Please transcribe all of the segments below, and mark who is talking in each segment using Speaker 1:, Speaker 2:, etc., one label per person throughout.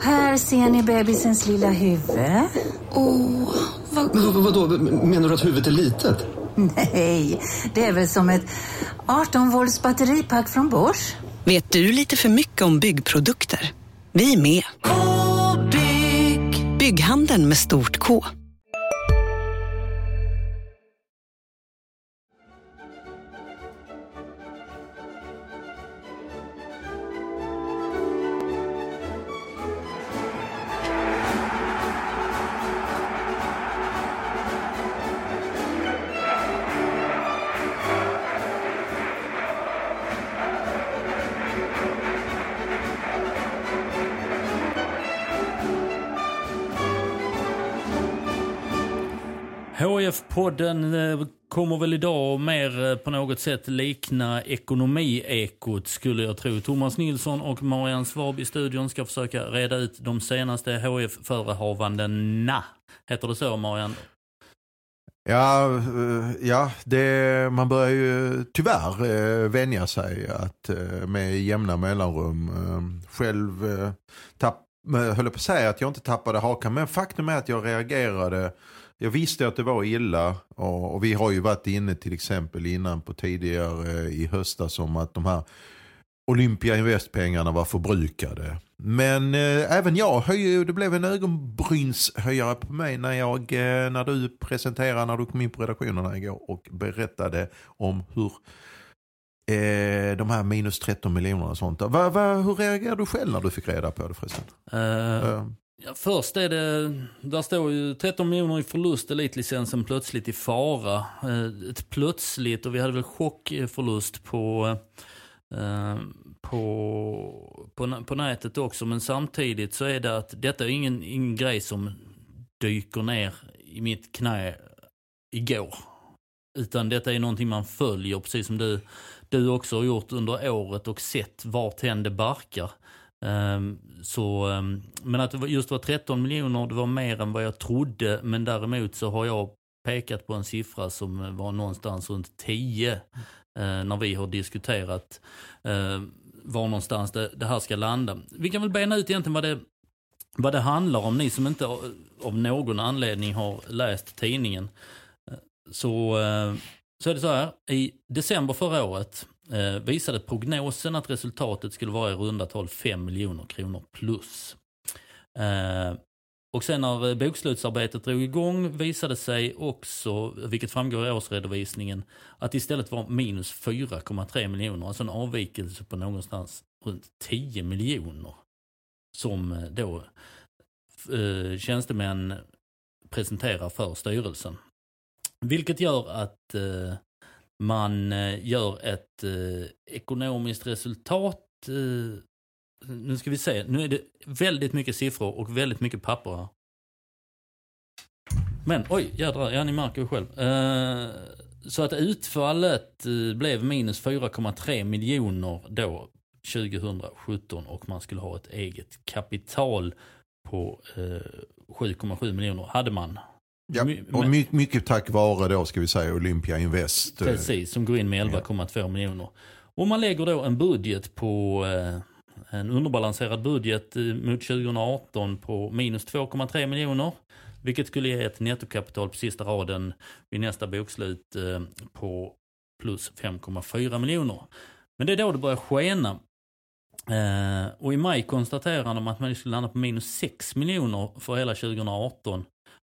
Speaker 1: Här ser ni bebisens lilla huvud.
Speaker 2: Åh, vad...
Speaker 3: Men vad, vadå, menar du att huvudet är litet?
Speaker 1: Nej, det är väl som ett 18 volts batteripack från Bosch.
Speaker 4: Vet du lite för mycket om byggprodukter? Vi är med. -bygg. Bygghandeln med stort K.
Speaker 5: Podden eh, kommer väl idag mer eh, på något sätt likna ekonomiekot skulle jag tro. Thomas Nilsson och Marianne Svab i studion ska försöka reda ut de senaste HF-förehavandena. Heter det så Marianne?
Speaker 6: Ja, eh, ja det, man börjar ju tyvärr vänja sig att med jämna mellanrum själv tapp, höll på att säga att jag inte tappade hakan men faktum är att jag reagerade jag visste att det var illa och, och, vi har ju varit inne till exempel innan på tidigare i höstas om att de här Olympia Invest-pengarna var förbrukade. Men eh, även jag det blev en ögonbrynshöjare på mig när, jag, eh, när du presenterade, när du kom in på redaktionerna igår och berättade om hur eh, de här minus 13 miljoner och sånt. Va, va, hur reagerade du själv när du fick reda på det förresten?
Speaker 5: Uh, Ja, först är det, där står ju 13 miljoner i förlust, elitlicensen plötsligt i fara. Eh, ett plötsligt, och vi hade väl chockförlust på, eh, på, på, på nätet också. Men samtidigt så är det att detta är ingen, ingen grej som dyker ner i mitt knä igår. Utan detta är någonting man följer, precis som du, du också har gjort under året och sett vart det barkar. Ehm, så, ehm, men att det just var 13 miljoner, det var mer än vad jag trodde. Men däremot så har jag pekat på en siffra som eh, var någonstans runt 10 eh, när vi har diskuterat ehm, var någonstans det, det, här ska landa. Vi kan väl bena ut egentligen vad det, vad det handlar om, ni som inte av någon anledning har läst tidningen. Eh, så, så är det så här, i december förra året Eh, visade prognosen att resultatet skulle vara i runda tal 5 miljoner kronor plus. Eh, och sen när eh, bokslutsarbetet drog igång visade sig också, vilket framgår i årsredovisningen, att det istället var minus 4,3 miljoner. Alltså en avvikelse på någonstans runt 10 miljoner. Som eh, då eh, tjänstemän presenterar för styrelsen. Vilket gör att eh, man eh, gör ett eh, ekonomiskt resultat. Eh, nu ska vi se, nu är det väldigt mycket siffror och väldigt mycket papper här. Men oj, jädrar, ja ni märker ju själv. Eh, så att utfallet eh, blev minus 4,3 miljoner då 2017 och man skulle ha ett eget kapital på eh, 7,7 miljoner hade man
Speaker 6: Ja, och mycket, mycket tack vare då ska vi säga Olympia Invest.
Speaker 5: Precis, som går in med 11,2 miljoner. Och man lägger då en budget på eh, en underbalanserad budget eh, mot 2018 på minus 2,3 miljoner. Vilket skulle ge ett nettokapital på sista raden vid nästa bokslut eh, på plus 5,4 miljoner. Men det är då det börjar skena. och i maj konstaterar de att man skulle landa på minus 6 miljoner för hela 2018.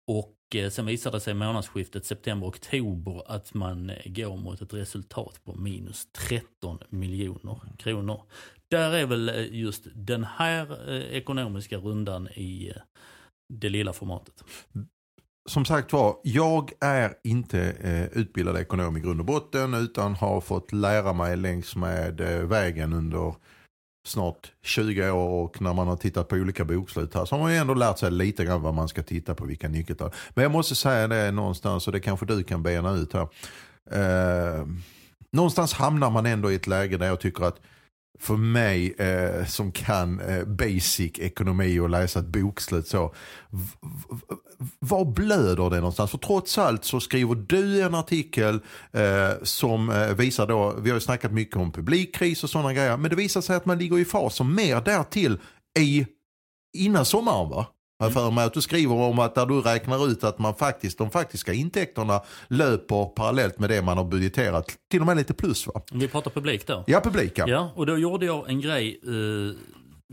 Speaker 5: Och Eh, Eh, sen visade det sig månadsskiftet september-oktober att man eh, går mot ett resultat på minus 13 miljoner kronor. Där är väl eh, just den här ekonomiska rundan i det lilla formatet.
Speaker 6: Som sagt var, jag är inte eh, utbildad ekonom i grund och botten utan har fått lära mig längs med eh, vägen under snart 20 år och när man har tittat på olika bokslut här så har man ju ändå lärt sig lite grann vad man ska titta på, vilka nyckeltal. Men jag måste säga det någonstans och det kanske du kan bena ut här. Eh, någonstans hamnar man ändå i ett läge där jag tycker att för mig eh, som kan eh, basic ekonomi och läsa ett bokslut så. Var blöder det någonstans? För trots allt så skriver du en artikel eh, som eh, visar då, vi har ju snackat mycket om publikkris och sådana grejer, men det visar sig att man ligger i fas och mer därtill i innan sommaren va? Jag för mig att du skriver om att där du räknar ut att man faktiskt, de faktiska intäkterna löper parallellt med det man har budgeterat. Till och med lite plus va?
Speaker 5: Vi pratar publik då.
Speaker 6: Ja, publik ja.
Speaker 5: Ja, och då gjorde jag en grej, eh,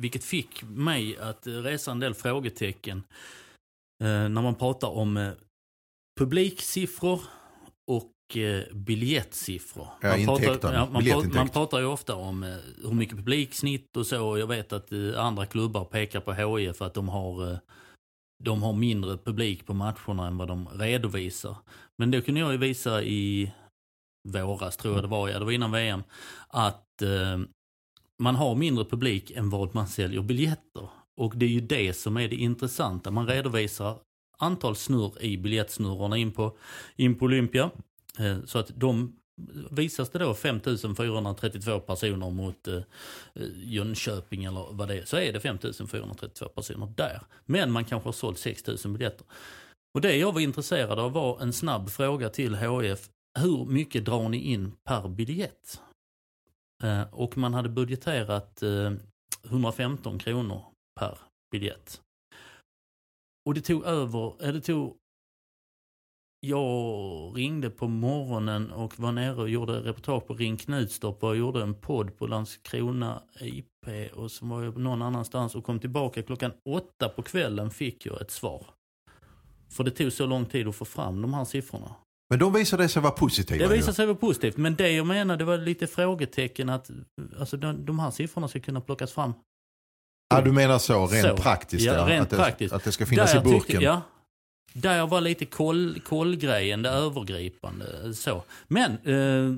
Speaker 5: vilket fick mig att resa en del frågetecken. Eh, när man pratar om eh, publiksiffror och eh, biljettsiffror.
Speaker 6: Ja,
Speaker 5: man, pratar, ja, man, pratar, man pratar ju ofta om eh, hur mycket publiksnitt och så. Jag vet att eh, andra klubbar pekar på HIF att de har, eh, de har mindre publik på matcherna än vad de redovisar. Men det kunde jag ju visa i våras, tror jag det var, ja det var innan VM, att eh, man har mindre publik än vad man säljer biljetter. Och det är ju det som är det intressanta. Man redovisar antal snurr i biljettsnurrorna in på, in på Olympia. Eh, så att de visas det då 5432 personer mot eh, Jönköping eller vad det är, så är det 5432 personer där. Men man kanske har sålt 6000 biljetter. Och det jag var intresserad av var en snabb fråga till HF. Hur mycket drar ni in per biljett? Eh, och man hade budgeterat eh, 115 kronor per biljett. Och det tog över, eh, det tog jag ringde på morgonen och var nere och gjorde reportage på Ring Knutstorp och gjorde en podd på Landskrona IP och så var jag någon annanstans och kom tillbaka klockan åtta på kvällen fick jag ett svar. För det tog så lång tid att få fram de här siffrorna.
Speaker 6: Men de visade sig vara positiva.
Speaker 5: Det visade sig vara positivt, men det jag menar det var lite frågetecken att alltså, de, de här siffrorna ska kunna plockas fram.
Speaker 6: Ja, du menar så, rent
Speaker 5: Så.
Speaker 6: praktiskt?
Speaker 5: Ja, rent
Speaker 6: att, det,
Speaker 5: praktiskt.
Speaker 6: att det ska finnas
Speaker 5: Där
Speaker 6: i burken?
Speaker 5: Tyckte, ja, där var lite koll, kollgrejen, det övergripande. Så. Men eh,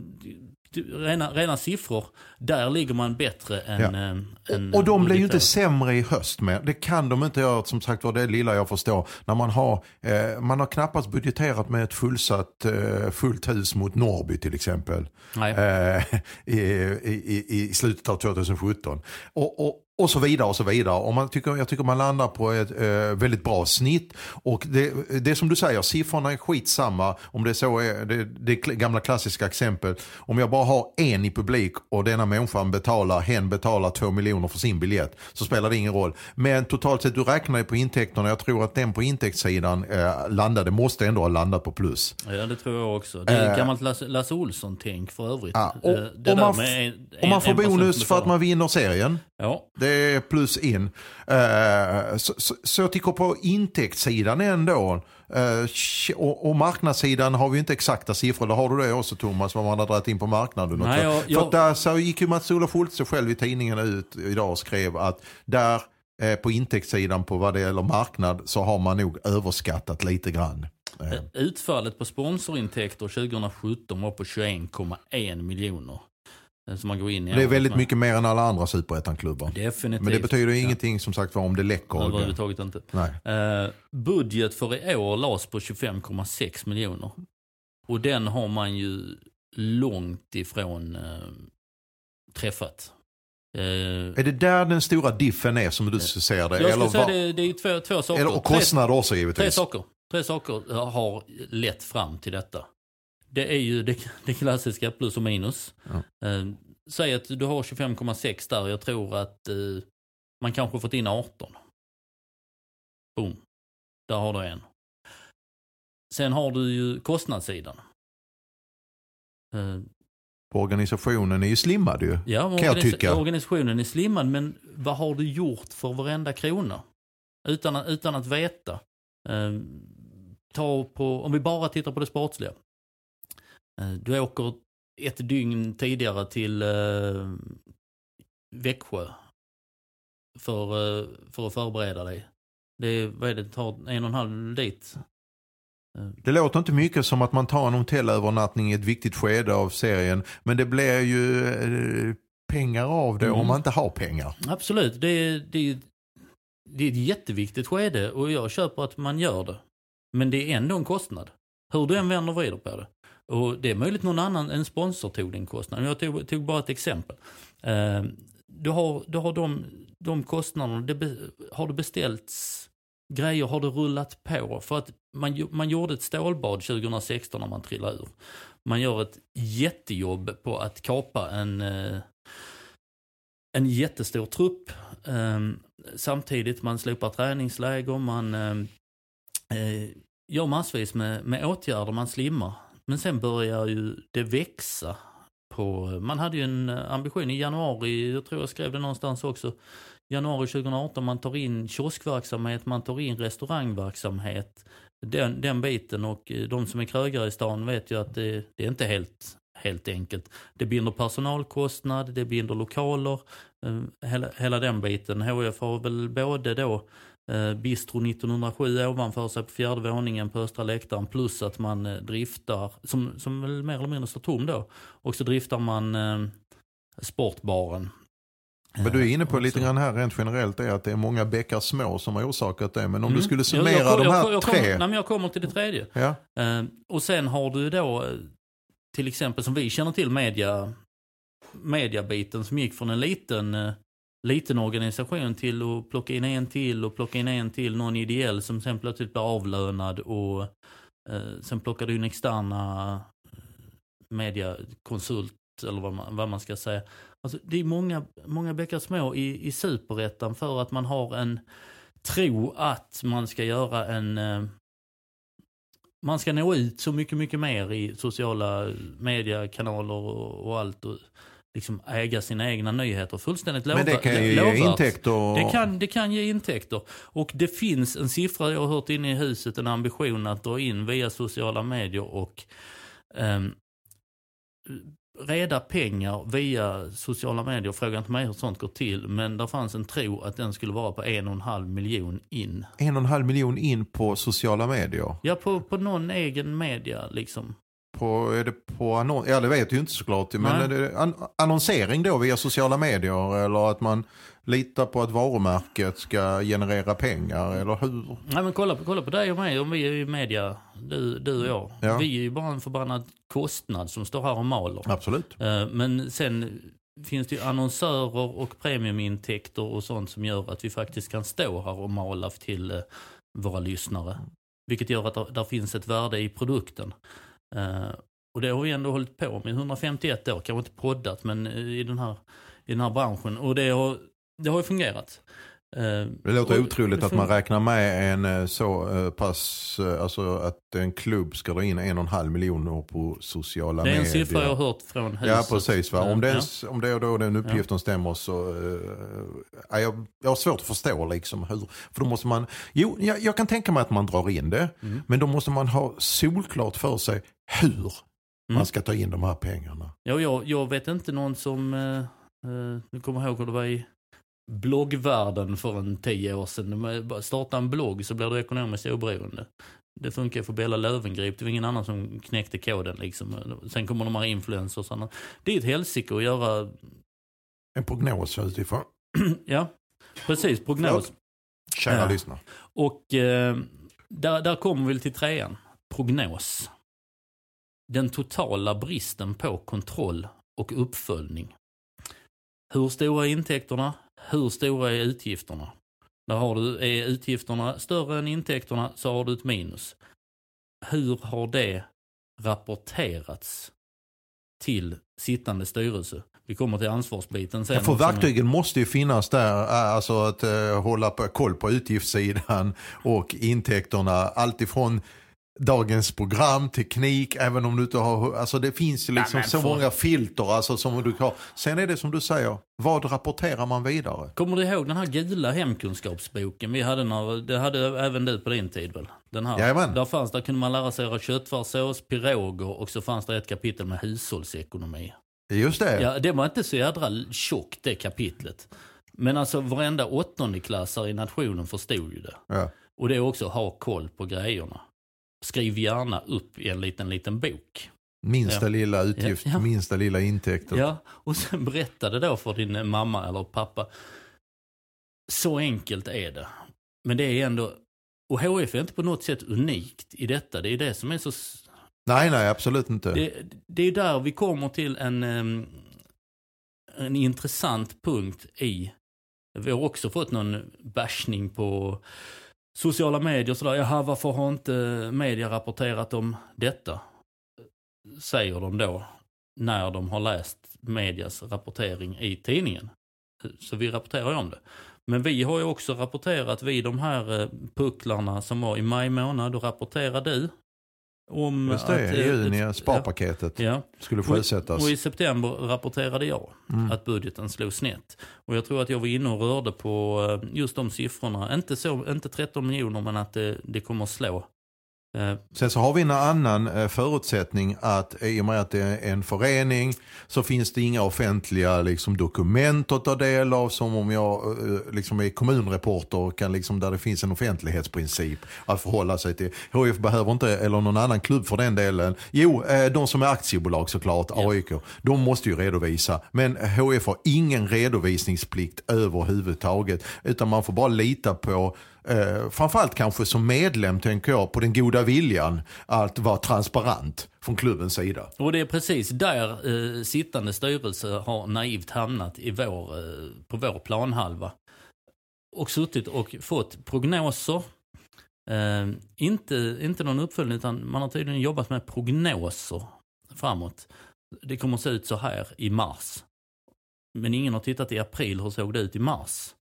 Speaker 5: rena, rena siffror, där ligger man bättre än...
Speaker 6: Ja.
Speaker 5: eh, än
Speaker 6: Och de blir ju inte sämre i höst med. Det kan de inte göra, som sagt var det lilla jag förstår. När man har, eh, man har knappast budgeterat med ett fullsatt eh, fullt hus mot Norrby till exempel. Eh, i, i, i, I slutet av 2017. Och, och, och så vidare och så vidare. Och man tycker, jag tycker man landar på ett eh, väldigt bra snitt. Och det, det är som du säger, siffrorna är skitsamma. Om det är så är, det, det gamla klassiska exempel. Om jag bara har en i publik och denna människan betalar, hen betalar två miljoner för sin biljett. Så spelar det ingen roll. Men totalt sett, du räknar ju på intäkterna. Jag tror att den på intäktssidan eh, landade, måste ändå ha landat på plus.
Speaker 5: Ja, det tror jag också. Det är
Speaker 6: Eh.
Speaker 5: ett gammalt Lasse, Lasse Olsson-tänk för övrigt.
Speaker 6: Ja, och-
Speaker 5: Eh,
Speaker 6: och
Speaker 5: där
Speaker 6: man
Speaker 5: med en-
Speaker 6: Om man får bonus för att man vinner serien.
Speaker 5: Ja,
Speaker 6: Det är plus in. Eh, så, så, så jag tycker på intäktssidan ändå. eh, och, och marknadssidan har vi inte exakta siffror. Då har du det också Thomas, vad man har dragit in på marknaden.
Speaker 5: Nej, jag-
Speaker 6: För
Speaker 5: jag-
Speaker 6: att där så gick ju Mats-Olof Olsson själv i tidningen ut idag och skrev att där eh, på intäktssidan på vad det gäller marknad så har man nog överskattat lite grann.
Speaker 5: Utfallet på sponsorintäkter 2017 var på 21,1 miljoner. Som man går in i
Speaker 6: det är väldigt mycket mer än alla andra superettan-klubbar.
Speaker 5: Definitivt.
Speaker 6: Men det betyder
Speaker 5: Ja.
Speaker 6: ingenting som sagt var om det läcker.
Speaker 5: Överhuvudtaget inte.
Speaker 6: Nej.
Speaker 5: Eh, budget för i år lades på 25,6 miljoner. Och den har man ju långt ifrån eh, träffat. Eh,
Speaker 6: Är det där den stora diffen är som du ser det?
Speaker 5: jag skulle säga det, det är två, två saker.
Speaker 6: eller, och
Speaker 5: Tre-
Speaker 6: kostnader också
Speaker 5: Tre
Speaker 6: givetvis.
Speaker 5: saker. Tre saker har lett fram till detta. Det är ju det, det klassiska plus och minus.
Speaker 6: Ja.
Speaker 5: Eh, säg att du har 25,6 där. Jag tror att eh, man kanske fått in 18. Boom. Där har du en. Sen har du ju kostnadssidan. Eh,
Speaker 6: Organisationen är ju slimmad ju.
Speaker 5: Ja,
Speaker 6: Kan jag tycka.
Speaker 5: organisationen är slimmad, men vad har du gjort för varenda krona? Utan, utan att veta. Eh, ta på, om vi bara tittar på det sportsliga. Eh, du åker ett dygn tidigare till eh, Växjö för, eh, för att förbereda dig. Det, vad är det, tar en och en halv dit.
Speaker 6: Det låter inte mycket som att man tar en hotellövernattning i ett viktigt skede av serien. Men det blir ju eh, pengar av det
Speaker 5: Mm.
Speaker 6: om man inte har pengar.
Speaker 5: Absolut, det är, det, det är ett jätteviktigt skede och jag köper att man gör det. Men det är ändå en kostnad. Hur du än vänder och vrider på det. Och det är möjligt någon annan, en sponsor tog den kostnaden. Jag tog, tog bara ett exempel. Eh, du har, du har de, de kostnaderna, det be, har det beställts grejer, har det rullat på? För att man, man gjorde ett stålbad 2016 när man trillade ur. Man gör ett jättejobb på att kapa en, eh, en jättestor trupp. Ehm, samtidigt man slopar träningsläger, man ehm, eh, gör massvis med, med åtgärder, man slimmar. Men sen börjar ju det växa. På, man hade ju en eh, ambition i januari, jag tror jag skrev det någonstans också, januari 2018 man tar in kioskverksamhet, man tar in restaurangverksamhet. Den, den biten och eh, de som är krögare i stan vet ju att det, det är inte helt, helt enkelt. Det binder personalkostnad, det binder lokaler, eh, hela, hela den biten. HF har väl både då Bistro 1907 ovanför sig på fjärde våningen på östra läktaren plus att man eh, driftar, som, som väl mer eller mindre står tom då, och så driftar man eh, sportbaren.
Speaker 6: Men du är inne på
Speaker 5: Eh,
Speaker 6: lite grann här rent generellt är att det är många bäckar små som har orsakat det. Men om
Speaker 5: Mm.
Speaker 6: du skulle
Speaker 5: Jag-
Speaker 6: summera
Speaker 5: jag,
Speaker 6: de
Speaker 5: jag,
Speaker 6: här
Speaker 5: jag,
Speaker 6: tre.
Speaker 5: Kommer, nej, men jag kommer till det tredje.
Speaker 6: Ja,
Speaker 5: Eh, och sen har du då eh, till exempel som vi känner till media, mediabiten som gick från en liten, eh, liten organisation till att plocka in en till och plocka in en till, någon ideell som sen plötsligt blir avlönad och eh, sen plockar du in externa eh, mediakonsult eller vad man, vad man ska säga. Alltså, det är många, många bäckar små i, i superettan för att man har en tro att man ska göra en eh, man ska nå ut så mycket, mycket mer i sociala mediekanaler och, och allt och liksom äga sina egna nyheter. Fullständigt
Speaker 6: men det kan ju ge
Speaker 5: lovvärt.
Speaker 6: intäkter.
Speaker 5: Det kan, det kan ge intäkter. Och det finns en siffra jag har hört inne i huset, en ambition att dra in via sociala medier och ehm, reda pengar via sociala medier. Fråga inte mig hur sånt går till, men där fanns en tro att den skulle vara på en och en halv miljon in.
Speaker 6: En och en halv miljon in på sociala medier.
Speaker 5: Ja, på, på någon egen media liksom.
Speaker 6: På, är det på annons? Ja det vet jag ju inte såklart. Men
Speaker 5: Nej.
Speaker 6: är det an annonsering då via sociala medier? Eller att man litar på att varumärket ska generera pengar? Eller hur?
Speaker 5: Nej men kolla, på- kolla på dig och mig om vi är i media, du, du och jag.
Speaker 6: Ja.
Speaker 5: Vi är ju bara en förbannad kostnad som står här och maler.
Speaker 6: Absolut.
Speaker 5: Eh, Men sen finns det ju annonsörer och premiumintäkter och sånt som gör att vi faktiskt kan stå här och mala till eh, våra lyssnare. Vilket gör att där finns ett värde i produkten. Eh, och det har vi ändå hållit på med i 151 år, kanske inte poddat men i den här, i den här branschen. Och det har, det har ju fungerat. Eh,
Speaker 6: Det låter
Speaker 5: och-
Speaker 6: otroligt
Speaker 5: det
Speaker 6: att man räknar med en eh, så eh, pass, alltså att en klubb ska dra in en och en halv miljoner på sociala
Speaker 5: Det är
Speaker 6: medier.
Speaker 5: en siffra jag har hört från huset.
Speaker 6: Ja precis, va? om,
Speaker 5: Eh,
Speaker 6: den,
Speaker 5: ja.
Speaker 6: om det är då den uppgiften stämmer så uh, jag, jag har svårt att förstå liksom hur. För då måste man, jo jag, jag kan tänka mig att man drar in det.
Speaker 5: Mm.
Speaker 6: Men då måste man ha solklart för sig hur
Speaker 5: Mm.
Speaker 6: man ska ta in de här pengarna.
Speaker 5: Ja, jag, jag vet inte någon som, eh, eh, nu kommer jag ihåg hur det var i bloggvärlden för en tio år sedan. Starta en blogg så blir du ekonomiskt oberoende. Det funkar för Bella Löwengrip, det var ingen annan som knäckte koden liksom. Sen kommer de här influencers och annat. Det är ett helsike att göra,
Speaker 6: En prognos utifrån.
Speaker 5: ja, precis, prognos.
Speaker 6: Kära
Speaker 5: Ja.
Speaker 6: lyssnare.
Speaker 5: Och eh, där, där kommer vi till trean. Prognos. Den totala bristen på kontroll och uppföljning. Hur stora är intäkterna? Hur stora är utgifterna? Där har du, är utgifterna större än intäkterna så har du ett minus. Hur har det rapporterats till sittande styrelse? Vi kommer till ansvarsbiten sen.
Speaker 6: Ja, för verktygen måste ju finnas där, äh, alltså att eh, hålla på, koll på utgiftssidan och intäkterna. Alltifrån dagens program, teknik, även om du inte har, alltså det finns ju liksom
Speaker 5: men
Speaker 6: så
Speaker 5: för-
Speaker 6: många filter alltså som du har. Sen är det som du säger, vad rapporterar man vidare?
Speaker 5: Kommer du ihåg den här gula hemkunskapsboken vi hade när, det hade även du på din tid väl? Den här.
Speaker 6: Jajamän.
Speaker 5: Där fanns, där kunde man lära sig göra köttfärssås, piroger och så fanns det ett kapitel med hushållsekonomi.
Speaker 6: Just det.
Speaker 5: Ja, det var inte så jädra tjockt det kapitlet. Men alltså varenda åttondeklassare i nationen förstod ju det.
Speaker 6: Ja.
Speaker 5: Och det är också ha koll på grejerna. Skriv gärna upp i en liten, liten bok.
Speaker 6: Minsta
Speaker 5: Ja.
Speaker 6: lilla utgift,
Speaker 5: Ja,
Speaker 6: minsta lilla intäkter.
Speaker 5: Ja, och sen berättade då för din mamma eller pappa. Så enkelt är det. Men det är ändå, och HF är inte på något sätt unikt i detta. Det är det som är så,
Speaker 6: Nej, nej, absolut inte.
Speaker 5: det, det är där vi kommer till en, en intressant punkt i, vi har också fått någon bashning på sociala medier sådär, jaha varför har inte media rapporterat om detta? Säger de då, när de har läst medias rapportering i tidningen. Så vi rapporterar ju om det. Men vi har ju också rapporterat vid de här eh, pucklarna som var i maj månad. Då rapporterade du om
Speaker 6: Just det,
Speaker 5: att...
Speaker 6: i
Speaker 5: eh,
Speaker 6: juni, sparpaketet
Speaker 5: Ja.
Speaker 6: skulle
Speaker 5: Och,
Speaker 6: sjösättas.
Speaker 5: och i september rapporterade jag
Speaker 6: Mm.
Speaker 5: att budgeten slog snett. Och jag tror att jag var inne och rörde på eh, just de siffrorna. Inte, så, inte 13 miljoner men att det, det kommer att slå. Eh,
Speaker 6: Sen så har vi en annan eh, förutsättning att i och med att det är en förening så finns det inga offentliga liksom, dokument att ta del av som om jag eh, liksom är kommunreporter och kan liksom, där det finns en offentlighetsprincip att förhålla sig till. HF behöver inte, eller någon annan klubb för den delen. Jo, eh, de som är aktiebolag såklart, AIK, de måste ju redovisa. Men HF har ingen redovisningsplikt överhuvudtaget utan man får bara lita på Eh, framförallt kanske som medlem tänker jag på den goda viljan att vara transparent från klubbens sida.
Speaker 5: och det är precis där eh, sittande styrelse har naivt hamnat i vår, eh, på vår planhalva. Och suttit och fått prognoser. Eh, inte, inte någon uppföljning utan man har tydligen jobbat med prognoser framåt. Det kommer att se ut så här i mars. Men ingen har tittat i april, hur såg det ut i mars?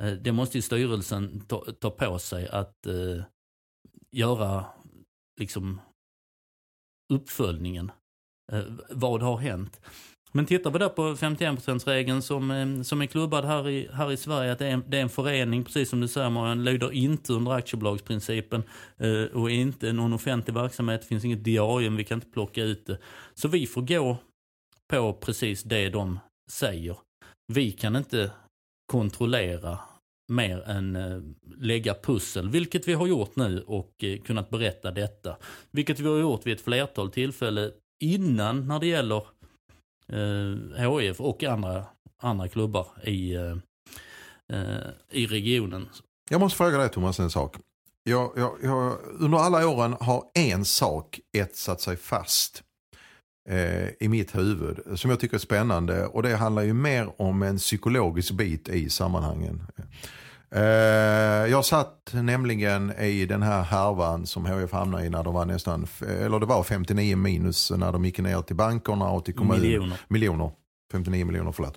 Speaker 5: Eh, det måste ju styrelsen ta, ta på sig att eh, göra liksom uppföljningen. Eh, vad har hänt? Men tittar vi då på 51%-regeln som, eh, som är klubbad här i, här i Sverige, att det är, en, det är en förening, precis som du säger Marian, lyder inte under aktiebolagsprincipen eh, och är inte någon offentlig verksamhet, det finns inget diarium, vi kan inte plocka ut det. Så vi får gå på precis det de säger. Vi kan inte kontrollera mer än eh, lägga pussel, vilket vi har gjort nu och eh, kunnat berätta detta. Vilket vi har gjort vid ett flertal tillfällen innan när det gäller eh, HIF och andra, andra klubbar i, eh, eh, i regionen.
Speaker 6: Jag måste fråga dig Thomas en sak. Jag, jag, jag, under alla åren har en sak etsat sig fast eh, i mitt huvud som jag tycker är spännande och det handlar ju mer om en psykologisk bit i sammanhangen. Eh, jag satt nämligen i den här härvan som HF hamnade i när de var nästan, eller det var 59 minus när de gick ner till bankerna och till kommunen.
Speaker 5: Miljoner.
Speaker 6: Miljoner. 59 miljoner, förlåt.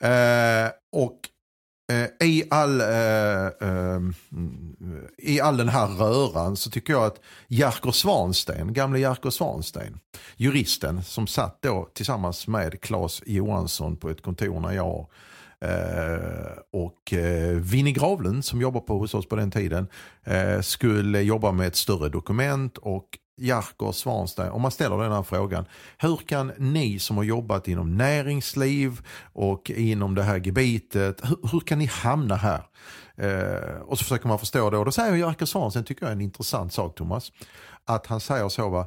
Speaker 6: Eh, och eh, i, all, i all den här röran så tycker jag att Jerker Svansten, gamle Jerker Svansten, juristen som satt då tillsammans med Claes Johansson på ett kontor när jag Eh, och eh, Vinnie Gravlund som jobbar på hos oss på den tiden eh, skulle jobba med ett större dokument och Jerker Svanstein, om man ställer den här frågan, hur kan ni som har jobbat inom näringsliv och inom det här gebitet, hur, hur kan ni hamna här? Eh, och så försöker man förstå det och då säger Jerker Svanstein, tycker jag är en intressant sak Thomas, att han säger så va,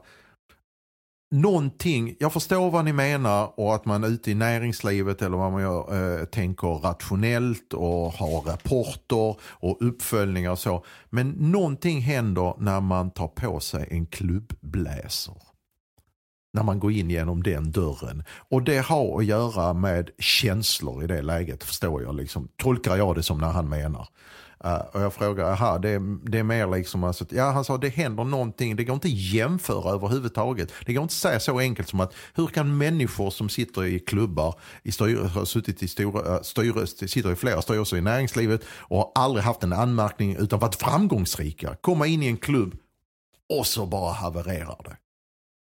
Speaker 6: någonting, jag förstår vad ni menar och att man ute i näringslivet eller vad man gör eh, tänker rationellt och har rapporter och uppföljningar och så. Men någonting händer när man tar på sig en klubbbläser. När man går in genom den dörren. Och det har att göra med känslor i det läget förstår jag. Liksom, tolkar jag det som när han menar. Uh, och jag frågar, aha, det, är- det är mer liksom, alltså, ja han sa det händer någonting, det går inte att jämföra överhuvudtaget. Det går inte att säga så enkelt som att hur kan människor som sitter i klubbar, i styr, har suttit i stora, uh, sitter i flera styrelser i näringslivet och aldrig haft en anmärkning utan varit framgångsrika, komma in i en klubb och så bara havererar det.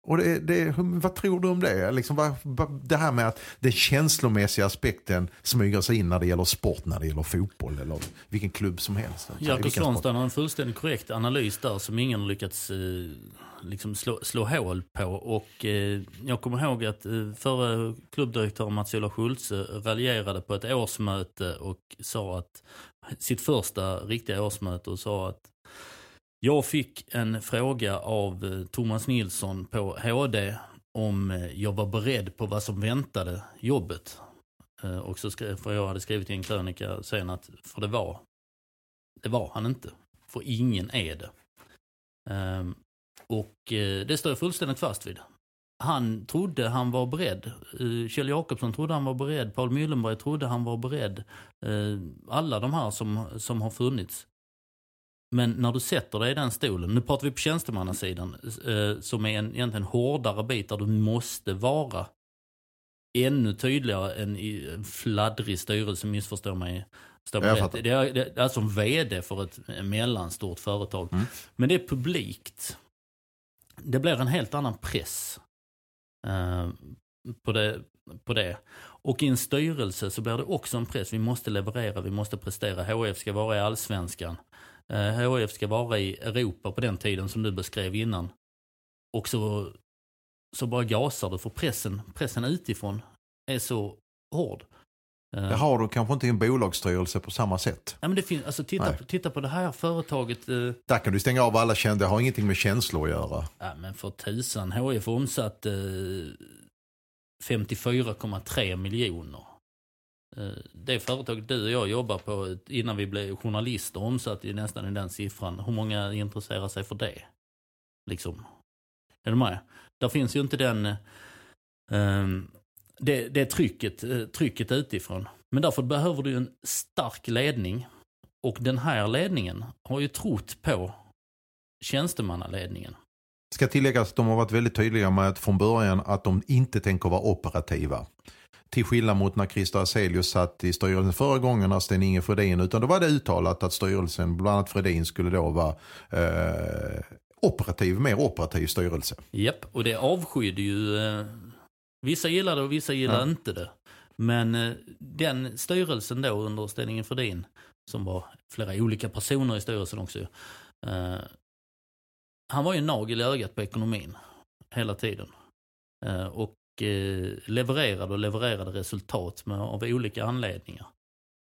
Speaker 6: Och det, det, vad tror du om det? Liksom, vad, vad, det här med att den känslomässiga aspekten smyger sig in när det gäller sport, när det gäller fotboll eller vilken klubb som helst.
Speaker 5: Jerker. Svanstein har en fullständigt korrekt analys där som ingen har lyckats eh, liksom slå, slå hål på. Och eh, jag kommer ihåg att eh, förre klubbdirektör Mats-Ola Schultze raljerade på ett årsmöte och sa att sitt första riktiga årsmöte och sa att jag fick en fråga av eh, Thomas Nilsson på HD om eh, jag var beredd på vad som väntade jobbet. Eh, och så skrev, för jag hade skrivit i en krönika sen att, för det var, det var han inte. För ingen är det. Ehm, och det står jag fullständigt fast vid. Han trodde han var beredd. Kjell Jakobsson trodde han var beredd. Paul Myllenberg trodde han var beredd. Alla de här som, som har funnits. Men när du sätter dig i den stolen, nu pratar vi på tjänstemannasidan, eh, som är en egentligen hårdare bit där du måste vara ännu tydligare än i en fladdrig styrelse, missförstå mig. Står rätt.
Speaker 6: fattar.
Speaker 5: Det är, det är alltså en vd för ett mellanstort företag.
Speaker 6: Mm.
Speaker 5: Men det är publikt. Det blir en helt annan press eh, på, det, på det. Och i en styrelse så blir det också en press. Vi måste leverera, vi måste prestera. HF ska vara i allsvenskan. Eh, HF ska vara i Europa på den tiden som du beskrev innan. Och så, så bara gasar du för pressen, pressen utifrån är så hård. Eh,
Speaker 6: Det har du kanske inte i en bolagsstyrelse på samma sätt.
Speaker 5: Ja, men det finns, alltså, titta,
Speaker 6: Nej.
Speaker 5: på, titta på det här företaget. Eh,
Speaker 6: Där kan du stänga av alla kända, det har ingenting med känslor att göra.
Speaker 5: ja, men för tusan, HF omsatte eh, 54,3 miljoner. Eh, det företaget du och jag jobbar på innan vi blev journalister omsatte ju nästan i den siffran. Hur många intresserar sig för det? Liksom. Är du med? Där finns ju inte den... Um, det, det trycket, eh, trycket utifrån. Men därför behöver du ju en stark ledning. Och den här ledningen har ju trott på tjänstemannaledningen.
Speaker 6: Ska tilläggas att de har varit väldigt tydliga med att från början att de inte tänker vara operativa. Till skillnad mot när Christer Aselius satt i styrelsen förra gången när Sten-Inge Fredin. Utan då var det uttalat att styrelsen, bland annat Fredin, skulle då vara eh, operativ, mer operativ styrelse.
Speaker 5: Japp, och det avskydde ju... Eh, vissa gillade det och vissa gillade
Speaker 6: Ja.
Speaker 5: inte det. Men eh, den styrelsen då under Sten-Inge Fredin, som var flera olika personer i styrelsen också, eh, han var ju en nagel i ögat på ekonomin hela tiden. Eh, och levererade och levererade resultat med, av olika anledningar.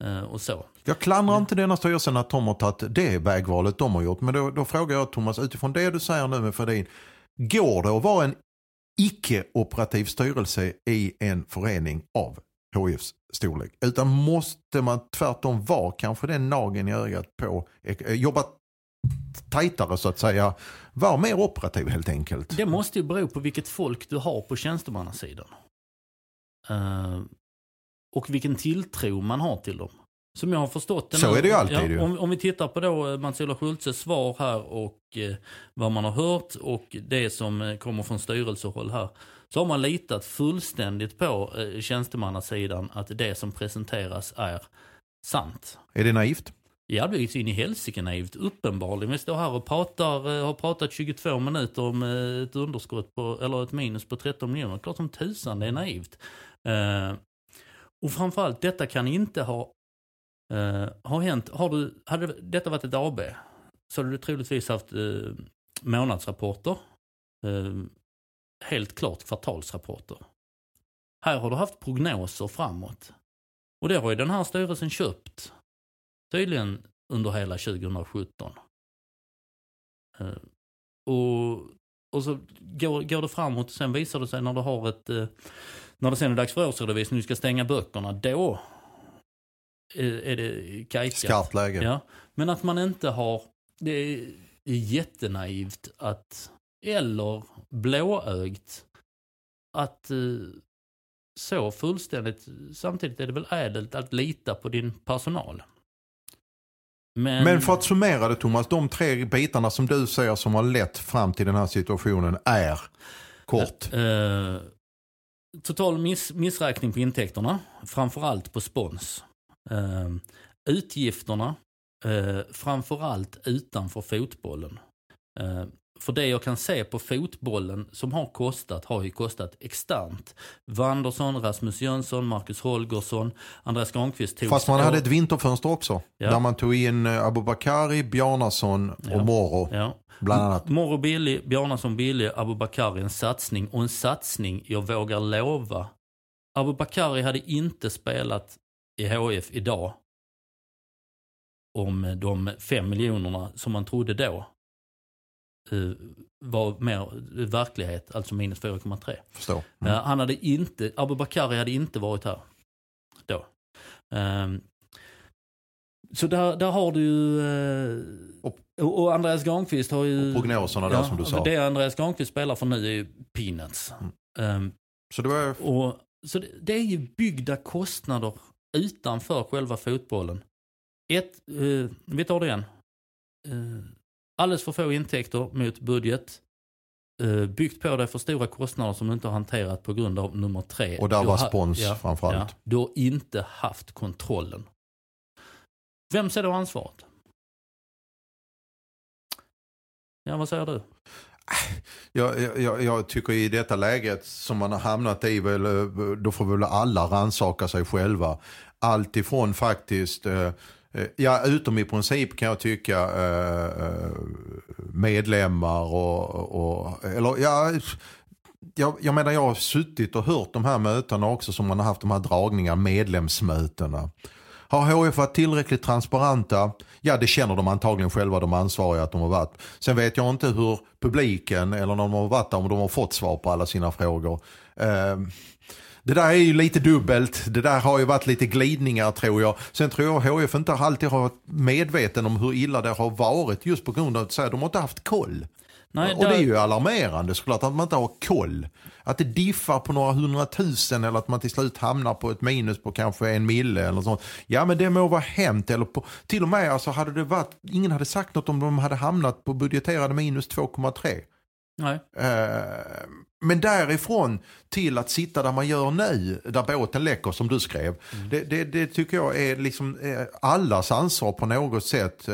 Speaker 5: Eh, och så.
Speaker 6: Jag klandrar inte denna styrelsen att de har tagit det vägvalet de har gjort. Men då, då frågar jag Thomas, utifrån det du säger nu med Fredin. Går det att vara en icke-operativ styrelse i en förening av HIFs storlek? Utan måste man tvärtom vara kanske den nageln i ögat på, eh, jobba tajtare så att säga, vara mer operativ helt enkelt.
Speaker 5: Det måste ju bero på vilket folk du har på tjänstemannasidan. Eh, och vilken tilltro man har till dem. Som jag har förstått det
Speaker 6: Så är det ju alltid ju.
Speaker 5: om, om vi tittar på då eh, Mats-Ola Schultzes svar här och eh, vad man har hört och det som eh, kommer från styrelsehåll här. Så har man litat fullständigt på eh, tjänstemannasidan att det som presenteras är sant.
Speaker 6: Är det naivt?
Speaker 5: Ja, det är ju in i helsike naivt. Uppenbarligen. Vi står här och pratar, eh, har pratat 22 minuter om eh, ett underskott på, eller ett minus på 13 miljoner. Klart som tusan det är naivt. Eh, och framförallt, detta kan inte ha, eh, ha hänt. Har du, hade detta varit ett AB så hade du troligtvis haft eh, månadsrapporter. Eh, helt klart kvartalsrapporter. Här har du haft prognoser framåt. Och det har ju den här styrelsen köpt tydligen under hela 2017. Eh, och, och så går, går det framåt och sen visar det sig när du har ett, eh, när det sen är dags för årsredovisning, du ska stänga böckerna, då är, det kajkat.
Speaker 6: Skarpt läge.
Speaker 5: Ja, men att man inte har, det är jättenaivt att, eller blåögt, att eh, så fullständigt, samtidigt är det väl ädelt att lita på din personal. Men,
Speaker 6: Men för att summera det Thomas, de tre bitarna som du säger som har lett fram till den här situationen är kort.
Speaker 5: Eh, total miss, missräkning på intäkterna, framförallt på spons. Eh, utgifterna, eh, framförallt utanför fotbollen. Eh, för det jag kan se på fotbollen som har kostat, har ju kostat externt. Wanderson, Rasmus Jönsson, Marcus Holgersson, Andreas Granqvist tog
Speaker 6: Fast man hade ett vinterfönster också.
Speaker 5: Ja.
Speaker 6: Där man tog in eh, Abubakari, Bjarnason och
Speaker 5: Ja.
Speaker 6: Moro
Speaker 5: Ja.
Speaker 6: bland annat.
Speaker 5: Moro billig, Bjarnason billig, Abubakari en satsning och en satsning jag vågar lova. Abubakari hade inte spelat i HF idag om de fem miljonerna som man trodde då var mer verklighet, alltså minus 4,3.
Speaker 6: Förstår.
Speaker 5: Ja, han hade inte, Abubakari hade inte varit här då. Ehm, så där, där har du ju... eh,
Speaker 6: Och-
Speaker 5: och, Andreas Granqvist har ju...
Speaker 6: Och prognoserna där som du sa.
Speaker 5: Det Andreas Granqvist spelar för nu är ju peanuts.
Speaker 6: Mm.
Speaker 5: Ehm,
Speaker 6: Så det var
Speaker 5: och, så det, det är ju byggda kostnader utanför själva fotbollen. Ett, eh, vi tar det igen. Eh, alldeles för få intäkter mot budget. eh, byggt på dig för stora kostnader som du inte har hanterat på grund av nummer tre.
Speaker 6: Och där
Speaker 5: Du
Speaker 6: var spons framförallt.
Speaker 5: Ja, du har inte haft kontrollen. Vem ser då ansvaret? Ja, vad säger du?
Speaker 6: Jag, jag- jag, tycker i detta läget som man har hamnat i, väl, eh, då får väl alla ransaka sig själva. Allt ifrån faktiskt, eh, Eh, ja utom i princip kan jag tycka eh, eh, medlemmar och, och eller ja, jag, jag menar jag har suttit och hört de här mötena också som man har haft de här dragningarna, medlemsmötena. Har HF varit tillräckligt transparenta? Ja, det känner de antagligen själva, de ansvariga att de har varit. Sen vet jag inte hur publiken, eller när de har varit där, om de har fått svar på alla sina frågor. Eh, det där är ju lite dubbelt. Det där har ju varit lite glidningar tror jag. Sen tror jag HF inte alltid har varit medveten om hur illa det har varit just på grund av att säga, de har inte haft koll.
Speaker 5: Nej,
Speaker 6: och det är ju alarmerande såklart att man inte har koll. Att det diffar på några hundratusen eller att man till slut hamnar på ett minus på kanske en mille eller sånt. Ja men det må vara hänt. Eller på, till och med alltså hade det varit, ingen hade sagt något om de hade hamnat på budgeterade minus 2,3.
Speaker 5: Nej.
Speaker 6: Eh, men därifrån till att sitta där man gör nu, där båten läcker som du skrev. Det, det, det tycker jag är liksom eh, allas ansvar på något sätt.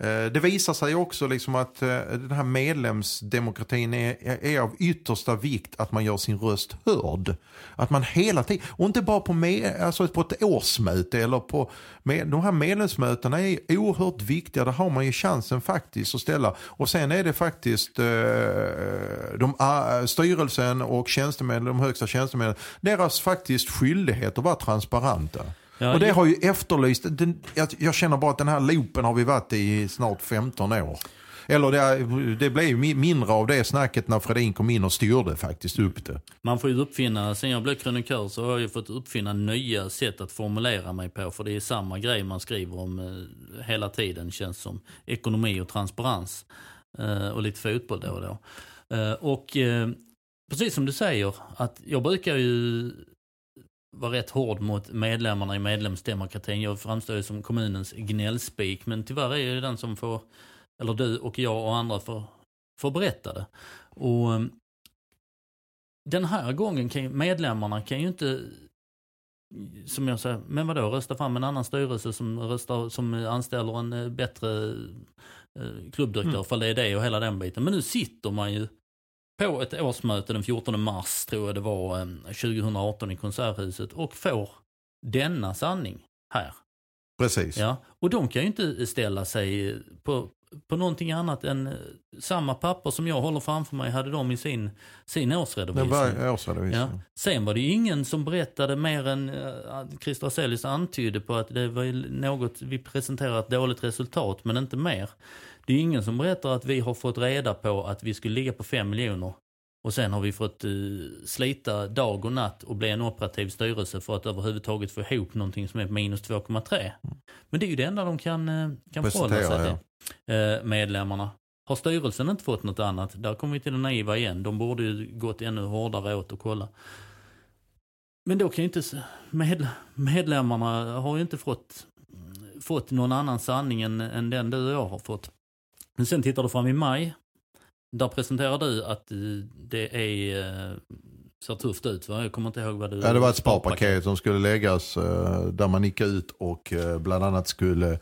Speaker 6: Eh, det visar sig också liksom att eh, den här medlemsdemokratin är, är av yttersta vikt att man gör sin röst hörd. Att man hela tiden, och inte bara på, med, alltså på ett årsmöte eller på med, de här medlemsmötena är oerhört viktiga. Där har man ju chansen faktiskt att ställa. Och sen är det faktiskt eh, de, eh, styrelsen och tjänstemän, de högsta tjänstemännen, deras faktiskt skyldighet att vara transparenta.
Speaker 5: Ja,
Speaker 6: och det har ju efterlyst, den, jag, jag känner bara att den här loopen har vi varit i snart 15 år. Eller det, det blev ju mi- mindre av det snacket när Fredin kom in och styrde faktiskt upp det.
Speaker 5: Man får ju uppfinna, sen jag blev krönikör så har jag ju fått uppfinna nya sätt att formulera mig på. För det är samma grej man skriver om eh, hela tiden känns som. Ekonomi och transparens. Eh, och lite fotboll då och då. Eh, och precis som du säger, att jag brukar ju vara rätt hård mot medlemmarna i medlemsdemokratin. Jag framstår ju som kommunens gnällspik. Men tyvärr är ju den som får, eller du och jag och andra får, får berätta det. Och eh, den här gången kan medlemmarna kan ju inte, som jag säger, men vadå, rösta fram en annan styrelse som, röstar, som anställer en eh, bättre eh, klubbdirektör,
Speaker 6: Mm.
Speaker 5: för det är det och hela den biten. Men nu sitter man ju på ett årsmöte den 14 mars, tror jag det var, eh, 2018 i Konserthuset och får denna sanning här.
Speaker 6: Precis.
Speaker 5: Ja, och de kan ju inte ställa sig på, på någonting annat än eh, samma papper som jag håller framför mig hade de i sin, sin årsredovisning.
Speaker 6: var årsredovisning.
Speaker 5: Ja. Sen var det ju ingen som berättade mer än eh, att Christer Asellius antydde på att det var något, vi presenterar ett dåligt resultat men inte mer. Det är ingen som berättar att vi har fått reda på att vi skulle ligga på 5 miljoner och sen har vi fått eh, slita dag och natt och bli en operativ styrelse för att överhuvudtaget få ihop någonting som är minus 2,3. Men det är ju det enda de kan, eh, kan förhålla sig till, eh, medlemmarna. Har styrelsen inte fått något annat, där kommer vi till det naiva igen. De borde ju gått ännu hårdare åt och kolla. Men då kan ju inte, med, medlemmarna har ju inte fått, fått någon annan sanning än, än den du och jag har fått. Men sen tittar du fram i maj. Där presenterar du att det är, eh, ser tufft ut va? Jag kommer inte ihåg vad du...
Speaker 6: Ja, det var ett sparpaket som skulle läggas eh, där man gick ut och eh, bland annat skulle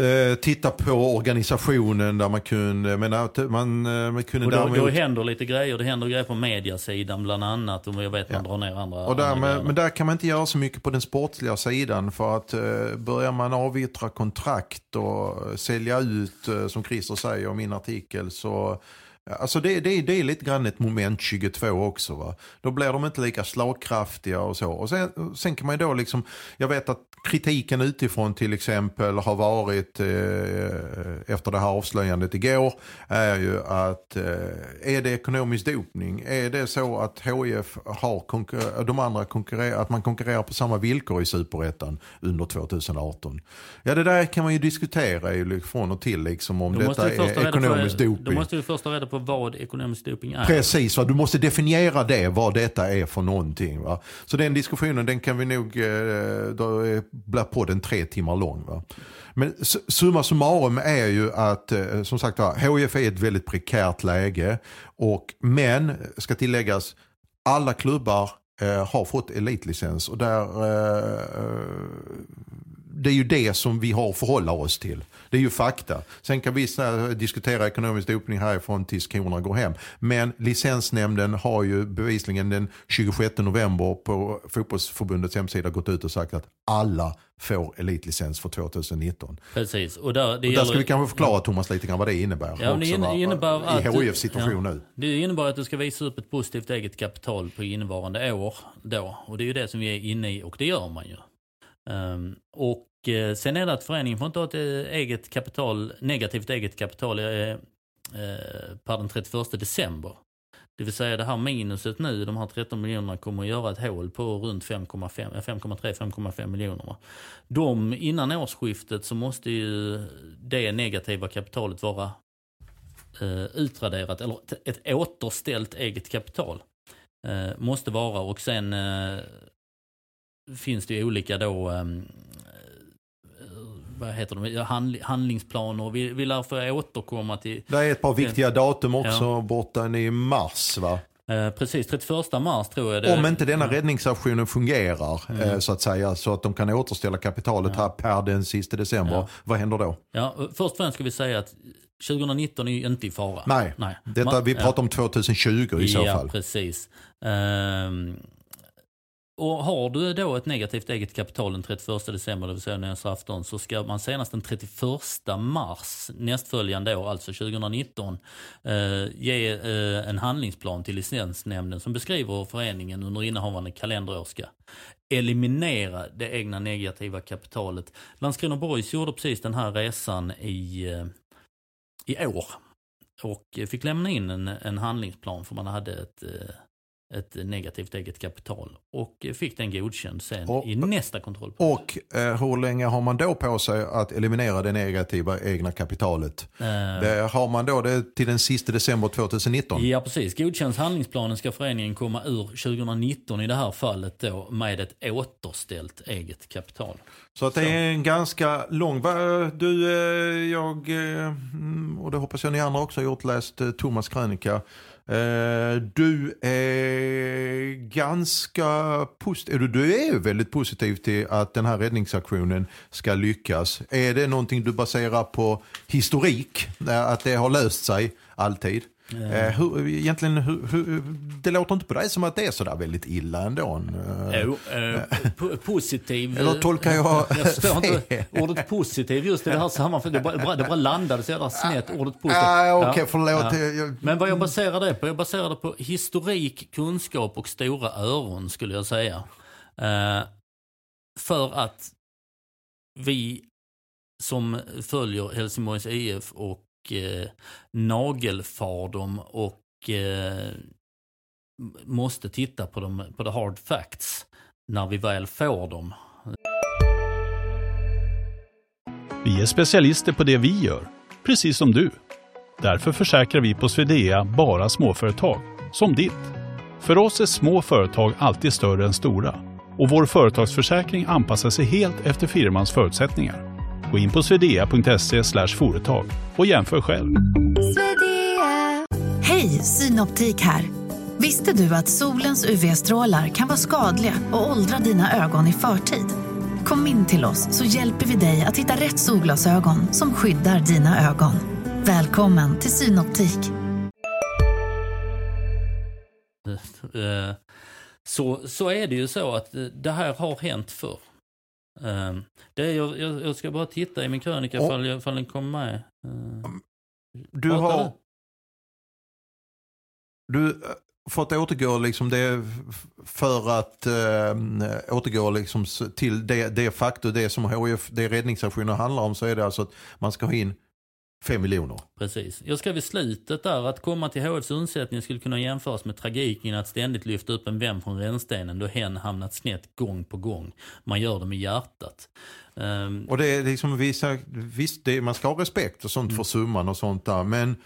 Speaker 6: eh, titta på organisationen där man kunde, men att man, eh, man kunde
Speaker 5: Och då, då
Speaker 6: däremot
Speaker 5: händer lite grejer. Det händer grejer på mediasidan bland annat. Och jag vet man
Speaker 6: Ja.
Speaker 5: drar ner andra,
Speaker 6: Och där,
Speaker 5: andra
Speaker 6: men, men där kan man inte göra så mycket på den sportsliga sidan för att eh, börjar man avyttra kontrakt och sälja ut, eh, som Christer säger om min artikel, så Alltså det, det, det är lite grann ett moment 22 också. Va? Då blir de inte lika slagkraftiga och så. Och sen, sen kan man ju då liksom, jag vet att kritiken utifrån till exempel har varit eh, efter det här avslöjandet igår är ju att eh, är det ekonomisk dopning? Är det så att HIF har de andra konkurrerar, att man konkurrerar på samma villkor i superettan under 2018? Ja det där kan man ju diskutera ju från och till liksom om detta är ekonomisk
Speaker 5: på,
Speaker 6: doping.
Speaker 5: Då måste vi först ha reda på vad ekonomisk doping är.
Speaker 6: Precis, va? du måste definiera det, vad detta är för någonting. Va? Så den diskussionen den kan vi nog, eh, då blir podden tre timmar lång. Va? Men summa summarum är ju att eh, som sagt var, HIF är ett väldigt prekärt läge. Och, men, ska tilläggas, alla klubbar eh, har fått elitlicens. Och där, eh, eh det är ju det som vi har att förhålla oss till. Det är ju fakta. Sen kan vi diskutera ekonomisk dopning härifrån tills korna går hem. Men licensnämnden har ju bevisligen den 26 november på fotbollsförbundets hemsida gått ut och sagt att alla får elitlicens för 2019.
Speaker 5: Precis. Och där, det
Speaker 6: Och där
Speaker 5: gäller-
Speaker 6: ska vi kanske förklara Thomas lite grann vad det innebär.
Speaker 5: Ja, det
Speaker 6: också, va?
Speaker 5: innebär att-
Speaker 6: I HIFs situation
Speaker 5: ja.
Speaker 6: nu.
Speaker 5: Det innebär att du ska visa upp ett positivt eget kapital på innevarande år. Då. Och det är ju det som vi är inne i och det gör man ju. Ehm, och Eh, sen är det att föreningen får inte ha ett eh, eget kapital, negativt eget kapital eh, eh per den 31 december. Det vill säga det här minuset nu, de här 13 miljonerna kommer att göra ett hål på runt 5,5 5,3-5,5 miljoner. De, innan årsskiftet så måste ju det negativa kapitalet vara eh, utraderat, eller ett, återställt eget kapital. Eh, måste vara och sen eh, finns det ju olika då eh, vad heter de, Ja, handl, handlingsplaner. Vi, vi lär få återkomma till
Speaker 6: Det är ett par viktiga datum också borta i mars va?
Speaker 5: eh, precis 31 mars tror jag det
Speaker 6: Om inte denna räddningsaktionen fungerar
Speaker 5: Mm.
Speaker 6: eh, så att säga så att de kan återställa kapitalet här per den sista december.
Speaker 5: Ja.
Speaker 6: Vad händer då?
Speaker 5: Ja, först och främst ska vi säga att 2019 är ju inte i fara.
Speaker 6: Nej,
Speaker 5: Nej.
Speaker 6: Detta, vi
Speaker 5: ja.
Speaker 6: pratar om 2020 i så
Speaker 5: ja,
Speaker 6: fall.
Speaker 5: precis. Ehm, och har du då ett negativt eget kapital den 31 december, det vill säga nästa afton, så ska man senast den 31 mars nästföljande år, alltså 2019, eh, ge eh, en handlingsplan till licensnämnden som beskriver hur föreningen under innehavande kalenderår ska eliminera det egna negativa kapitalet. Landskrona Boys gjorde precis den här resan i, eh, i år och fick lämna in en, en handlingsplan för man hade ett, eh, ett negativt eget kapital och fick den godkänd sen
Speaker 6: Och-
Speaker 5: i nästa kontroll.
Speaker 6: Och eh, hur länge har man då på sig att eliminera det negativa egna kapitalet?
Speaker 5: Eh,
Speaker 6: Det, har man då det till den sista december 2019?
Speaker 5: Ja precis, godkänns handlingsplanen ska föreningen komma ur 2019 i det här fallet då med ett återställt eget kapital.
Speaker 6: Så att det är en ganska lång... Du, eh, jag, eh, mm, och det hoppas jag ni andra också har gjort, läst eh, Thomas krönika. Eh, du är ganska positiv, du, är väldigt positiv till att den här räddningsaktionen ska lyckas. Är det någonting du baserar på historik, eh, att det har löst sig alltid? Eh, hur, egentligen, hur, hur, det låter inte på dig som att det är sådär väldigt illa ändå. Eh,
Speaker 5: Jo, eh, po- positiv.
Speaker 6: Eller tolkar jag
Speaker 5: Jag förstår inte ordet positiv just i det här sammanhanget. Det bara, det bara, landade så jävla snett, ordet positiv.
Speaker 6: Ah, okej,
Speaker 5: Ja,
Speaker 6: förlåt.
Speaker 5: ja. Men vad jag baserar det på? Jag baserar det på historik, kunskap och stora öron skulle jag säga. Eh, för att vi som följer Helsingborgs IF och eh, nagelfar dem och eh, måste titta på, dem, på the hard facts när vi väl får dem.
Speaker 7: Vi är specialister på det vi gör, precis som du. Därför försäkrar vi på Swedea bara småföretag, som ditt. För oss är små företag alltid större än stora och vår företagsförsäkring anpassar sig helt efter firmans förutsättningar. Gå in på swedea.se företag och jämför själv.
Speaker 2: Hej, Synoptik här. Visste du att solens UV-strålar kan vara skadliga och åldra dina ögon i förtid? Kom in till oss så hjälper vi dig att hitta rätt solglasögon som skyddar dina ögon. Välkommen till Synoptik.
Speaker 5: Eh, Så, så är det ju så att eh, det här har hänt förr. Eh, Det är, jag, jag jag ska bara titta i min krönika
Speaker 6: Och-
Speaker 5: ifall, ifall den kom med. Eh,
Speaker 6: Du har... Du eh, fått återgå liksom det för att äh, återgå liksom till det, det faktum, det som HIF, det räddningsaktionen handlar om så är det alltså att man ska ha in 5 miljoner.
Speaker 5: Precis. Jag skrev i slutet där att komma till HFs undsättning skulle kunna jämföras med tragiken att ständigt lyfta upp en vän från rännstenen då hen hamnat snett gång på gång. Man gör det med hjärtat. Ehm,
Speaker 6: Och det är liksom vissa, visst det, man ska ha respekt och sånt för summan och sånt där men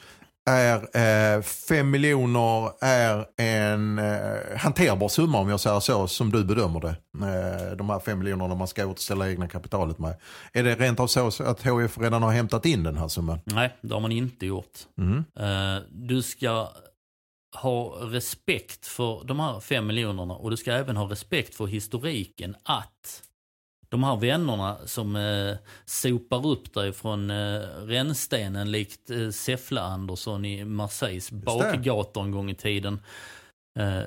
Speaker 6: är 5 miljoner är en eh, hanterbar summa om jag säger så som du bedömer det. Eh, de här 5 miljonerna man ska återställa egna kapitalet med. Är det rent av så att HF redan har hämtat in den här summan?
Speaker 5: Nej, det har man inte gjort.
Speaker 6: Mm.
Speaker 5: Eh, du ska ha respekt för de här 5 miljonerna och du ska även ha respekt för historiken att de här vännerna som eh, sopar upp dig från eh, rännstenen likt eh, Säffle Andersson i Marseilles bakgator en gång i tiden. Eh,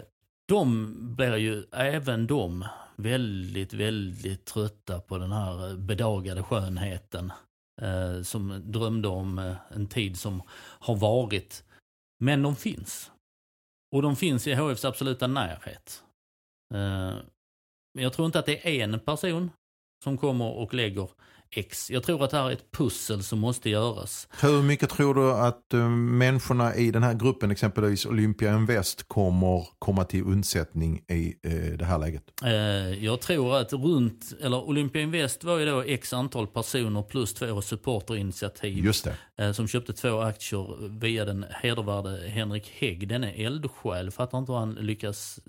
Speaker 5: de blir ju även de väldigt, väldigt trötta på den här bedagade skönheten. Eh, som drömde om eh, en tid som har varit. Men de finns. Och de finns i HFs absoluta närhet. Eh, jag tror inte att det är en person som kommer och lägger X. Jag tror att det här är ett pussel som måste göras.
Speaker 6: Hur mycket tror du att uh, människorna i den här gruppen, exempelvis Olympia Invest, kommer komma till undsättning i uh, det här läget?
Speaker 5: Uh, jag tror att runt, eller Olympia Invest var ju då x antal personer plus två supporterinitiativ.
Speaker 6: Just det.
Speaker 5: som köpte två aktier via den hedervärde Henrik Hägg. Denne eldsjäl, fattar inte hur han lyckas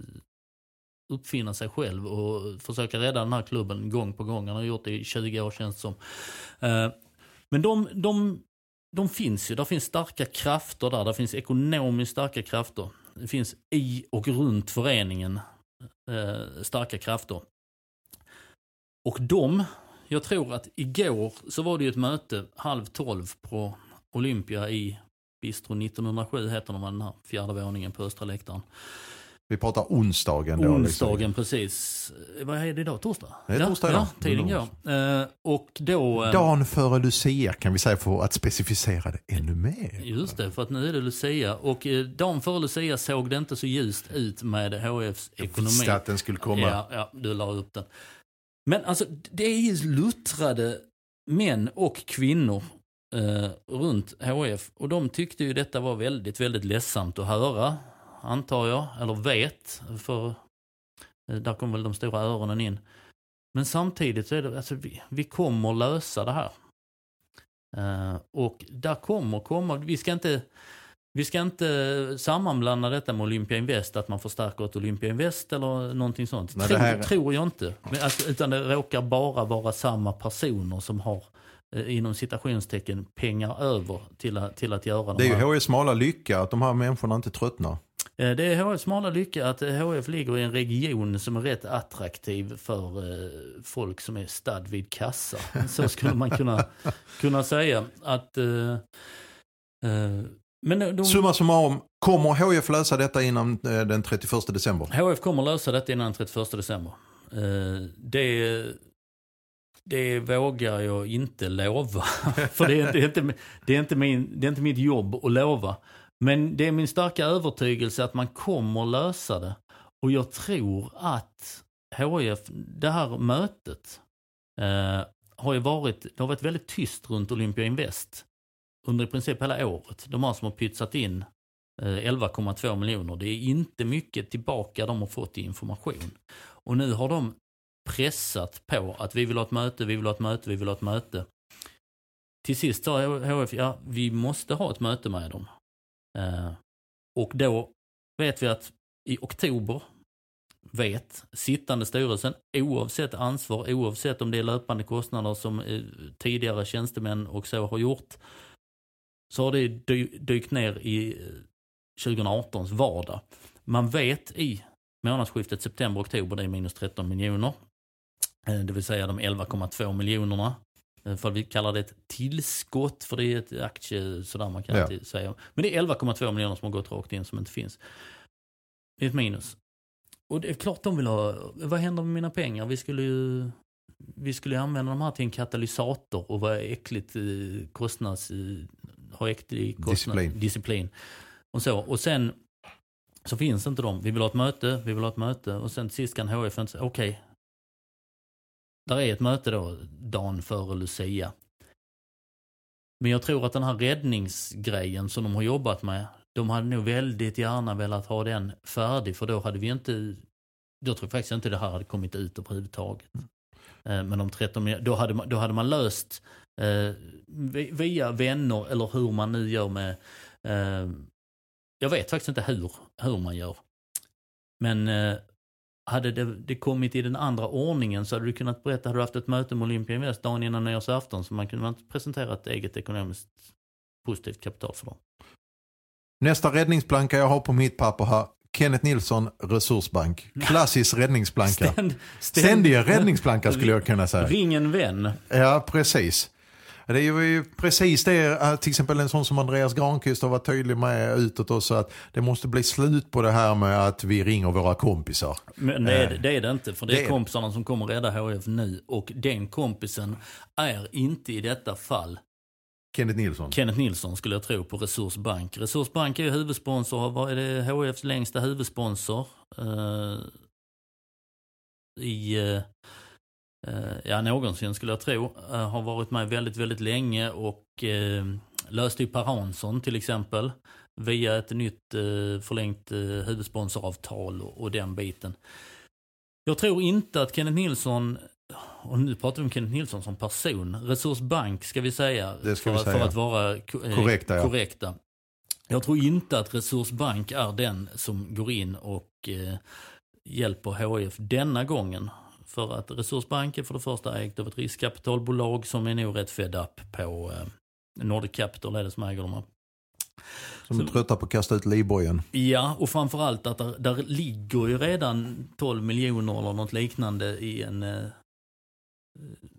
Speaker 5: uppfinna sig själv och försöka rädda den här klubben gång på gång. Han har gjort det i 20 år känns det som. Eh, men de, de, de finns ju, där finns starka krafter där. Det finns ekonomiskt starka krafter. Det finns i och runt föreningen eh, starka krafter. Och de, jag tror att igår så var det ju ett möte halv tolv på Olympia i Bistro 1907 heter de, den här fjärde våningen på östra läktaren.
Speaker 6: Vi pratar onsdagen då.
Speaker 5: Onsdagen, liksom. precis. Vad är det idag? Torsdag?
Speaker 6: Det är torsdag idag.
Speaker 5: Ja, tiden går. Eh, och då...
Speaker 6: Eh, Dagen före Lucia kan vi säga för att specificera det ännu mer.
Speaker 5: Just det, för att nu är det Lucia. Och eh, dagen före Lucia såg det inte så ljust ut med HFs ekonomi. Jag
Speaker 6: visste att den skulle komma.
Speaker 5: Ja, ja, du la upp den. Men alltså, det är ju luttrade män och kvinnor eh, runt HF. Och de tyckte ju detta var väldigt, väldigt ledsamt att höra antar jag, eller vet, för eh, där kommer väl de stora öronen in. Men samtidigt så är det, alltså vi, vi kommer lösa det här. Uh, och där kommer komma, vi ska inte vi ska inte sammanblanda detta med Olympia Invest, att man förstärker ett Olympia Invest eller någonting sånt. Nej, tror, här... tror jag inte. Men, alltså, utan det råkar bara vara samma personer som har eh, inom citationstecken pengar över till, till att göra
Speaker 6: Det är ju HIs smala lycka att de här människorna inte tröttnar.
Speaker 5: Eh, det är HFs smala lycka att HF ligger i en region som är rätt attraktiv för eh, folk som är stad vid kassa. Så skulle man kunna, kunna säga. att... Uh,
Speaker 6: uh, men de, Summa summarum, kommer HF lösa detta innan den 31 december?
Speaker 5: HF kommer lösa detta innan den 31 december. det, det vågar jag inte lova. För det är, det, är inte, det, är inte min, det är inte mitt jobb att lova. Men det är min starka övertygelse att man kommer lösa det. Och jag tror att HIF, det här mötet, eh, har ju varit, det har varit väldigt tyst runt Olympia Invest under i princip hela året. De har som har pytsat in eh, 11,2 miljoner. Det är inte mycket tillbaka de har fått i information. Och nu har de pressat på att vi vill ha ett möte, vi vill ha ett möte, vi vill ha ett möte. Till sist sa HF, ja vi måste ha ett möte med dem. Eh, och då vet vi att i oktober vet sittande styrelsen, oavsett ansvar, oavsett om det är löpande kostnader som eh, tidigare tjänstemän och så har gjort, så har det dykt ner i eh, 2018s vardag. Man vet i månadsskiftet september-oktober, det är minus 13 miljoner. Det vill säga de 11,2 miljonerna för vi kallar det ett tillskott, för det är ett aktie, sådär man kan ja. alltid säga. Men det är 11,2 miljoner som har gått rakt in som inte finns. Det är ett minus. Och det är klart de vill ha, vad händer med mina pengar? Vi skulle ju vi skulle använda de här till en katalysator och vara äckligt eh, kostnads, ha äcklig kostnad, disciplin. disciplin. Och så. Och sen så finns inte de. Vi vill ha ett möte, vi vill ha ett möte och sen till sist kan HF inte säga okej, okay, där är ett möte då dagen före Lucia. Men jag tror att den här räddningsgrejen som de har jobbat med, de hade nog väldigt gärna velat ha den färdig för då hade vi inte, då tror jag faktiskt inte det här hade kommit ut överhuvudtaget. Eh, men om 13 då hade man, då hade man löst eh, via vänner eller hur man nu gör med, Eh, jag vet faktiskt inte hur, hur man gör. Men eh, hade det, det kommit i den andra ordningen så hade du kunnat berätta, hade du haft ett möte med Olympia Invest dagen innan nyårsafton så man kunde presentera ett eget ekonomiskt positivt kapital för dem.
Speaker 6: Nästa räddningsplanka jag har på mitt papper här. Kenneth Nilsson, Resursbank. Klassisk räddningsplanka.
Speaker 5: Ständ,
Speaker 6: Ständiga räddningsplanka skulle jag kunna säga.
Speaker 5: Ring en vän.
Speaker 6: Ja, precis. Det är ju precis det, äh, till exempel en sån som Andreas Granqvist har varit tydlig med utåt också, att det måste bli slut på det här med att vi ringer våra kompisar.
Speaker 5: Men det är, det är det inte, för det är
Speaker 6: Det-
Speaker 5: kompisarna som kommer rädda HF nu. Och den kompisen är inte i detta fall
Speaker 6: Kenneth Nilsson.
Speaker 5: Kenneth Nilsson skulle jag tro på Resursbank. Resursbank är ju huvudsponsor, vad är det HFs längsta huvudsponsor? Eh, I, eh, eh, ja någonsin skulle jag tro. Eh, har varit med väldigt, väldigt länge och eh, löste ju Per Hansson till exempel. Via ett nytt eh, förlängt eh, huvudsponsoravtal och, och den biten. Jag tror inte att Kenneth Nilsson, och nu pratar vi om Kenneth Nilsson som person, Resursbank ska vi säga.
Speaker 6: Ska
Speaker 5: för,
Speaker 6: vi säga.
Speaker 5: för att vara eh,
Speaker 6: Korrekta, ja.
Speaker 5: korrekta. Jag tror inte att Resursbank är den som går in och eh, hjälper HIF denna gången. För att Resursbank är för det första ägt av ett riskkapitalbolag som är nog rätt fed up på eh, Nordic Capital är det som äger dem.
Speaker 6: Som är trötta på att kasta ut livbojen.
Speaker 5: Ja, och framförallt att där, där ligger ju redan 12 miljoner eller något liknande i en eh,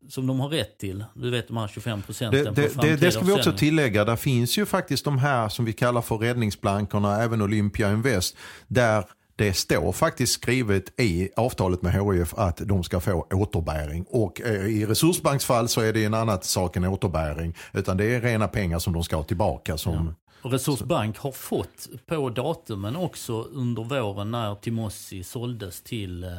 Speaker 5: som de har rätt till. Du vet de här 25 procenten
Speaker 6: Det,
Speaker 5: på
Speaker 6: det, det, det ska vi också tillägga. Där finns ju faktiskt de här som vi kallar för räddningsplankorna, även Olympia Invest. Där det står faktiskt skrivet i avtalet med HIF att de ska få återbäring. Och eh, i Resursbanksfall så är det en annan sak än återbäring. Utan det är rena pengar som de ska ha tillbaka. Som,
Speaker 5: Och Resursbank har fått på datumen också under våren när Timossi såldes till eh,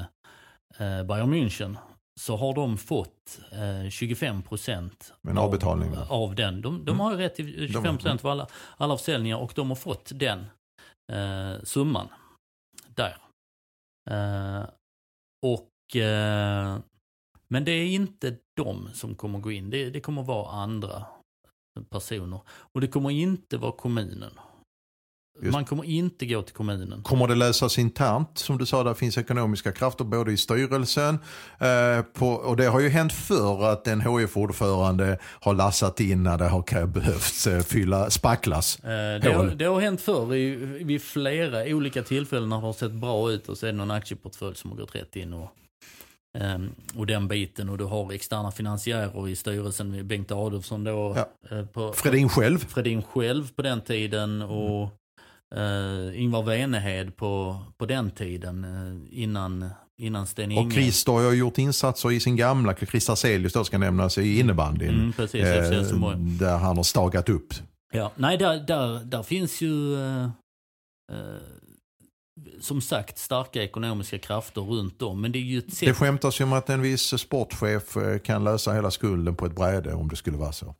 Speaker 5: eh, Bayern München. Så har de fått eh, 25 procent av, av den. De, de har ju rätt till 25 procent för alla, alla försäljningar och de har fått den eh, summan där. Eh, och, eh, men det är inte de som kommer gå in. Det, det kommer vara andra personer. Och det kommer inte vara kommunen.
Speaker 6: Just.
Speaker 5: Man kommer inte gå till kommunen.
Speaker 6: Kommer det lösas internt? Som du sa, där finns ekonomiska krafter både i styrelsen eh, på, och det har ju hänt förr att en HIF-ordförande har lassat in när det har behövts eh, fylla, spacklas.
Speaker 5: Eh, Det har, det har hänt förr i, vid flera olika tillfällen när det har sett bra ut och så är det någon aktieportfölj som har gått rätt in och, ehm, och den biten. Och du har externa finansiärer i styrelsen Bengt Adolfsson då.
Speaker 6: Ja.
Speaker 5: eh, På,
Speaker 6: Fredin själv.
Speaker 5: Fredin själv på den tiden och eh, Ingvar Venehed på, på den tiden eh, innan, innan Sten Inge.
Speaker 6: Och Christer har ju gjort insatser i sin gamla, Christer Celius då ska nämnas, i innebandyn.
Speaker 5: Mm, precis,
Speaker 6: eh, där han har stagat upp.
Speaker 5: Ja, nej, där, där, där finns ju eh, eh, som sagt starka ekonomiska krafter runt om. Men det är ju ett
Speaker 6: Det
Speaker 5: sätt.
Speaker 6: skämtas ju om att en viss sportchef eh, kan lösa hela skulden på ett bräde om det skulle vara så.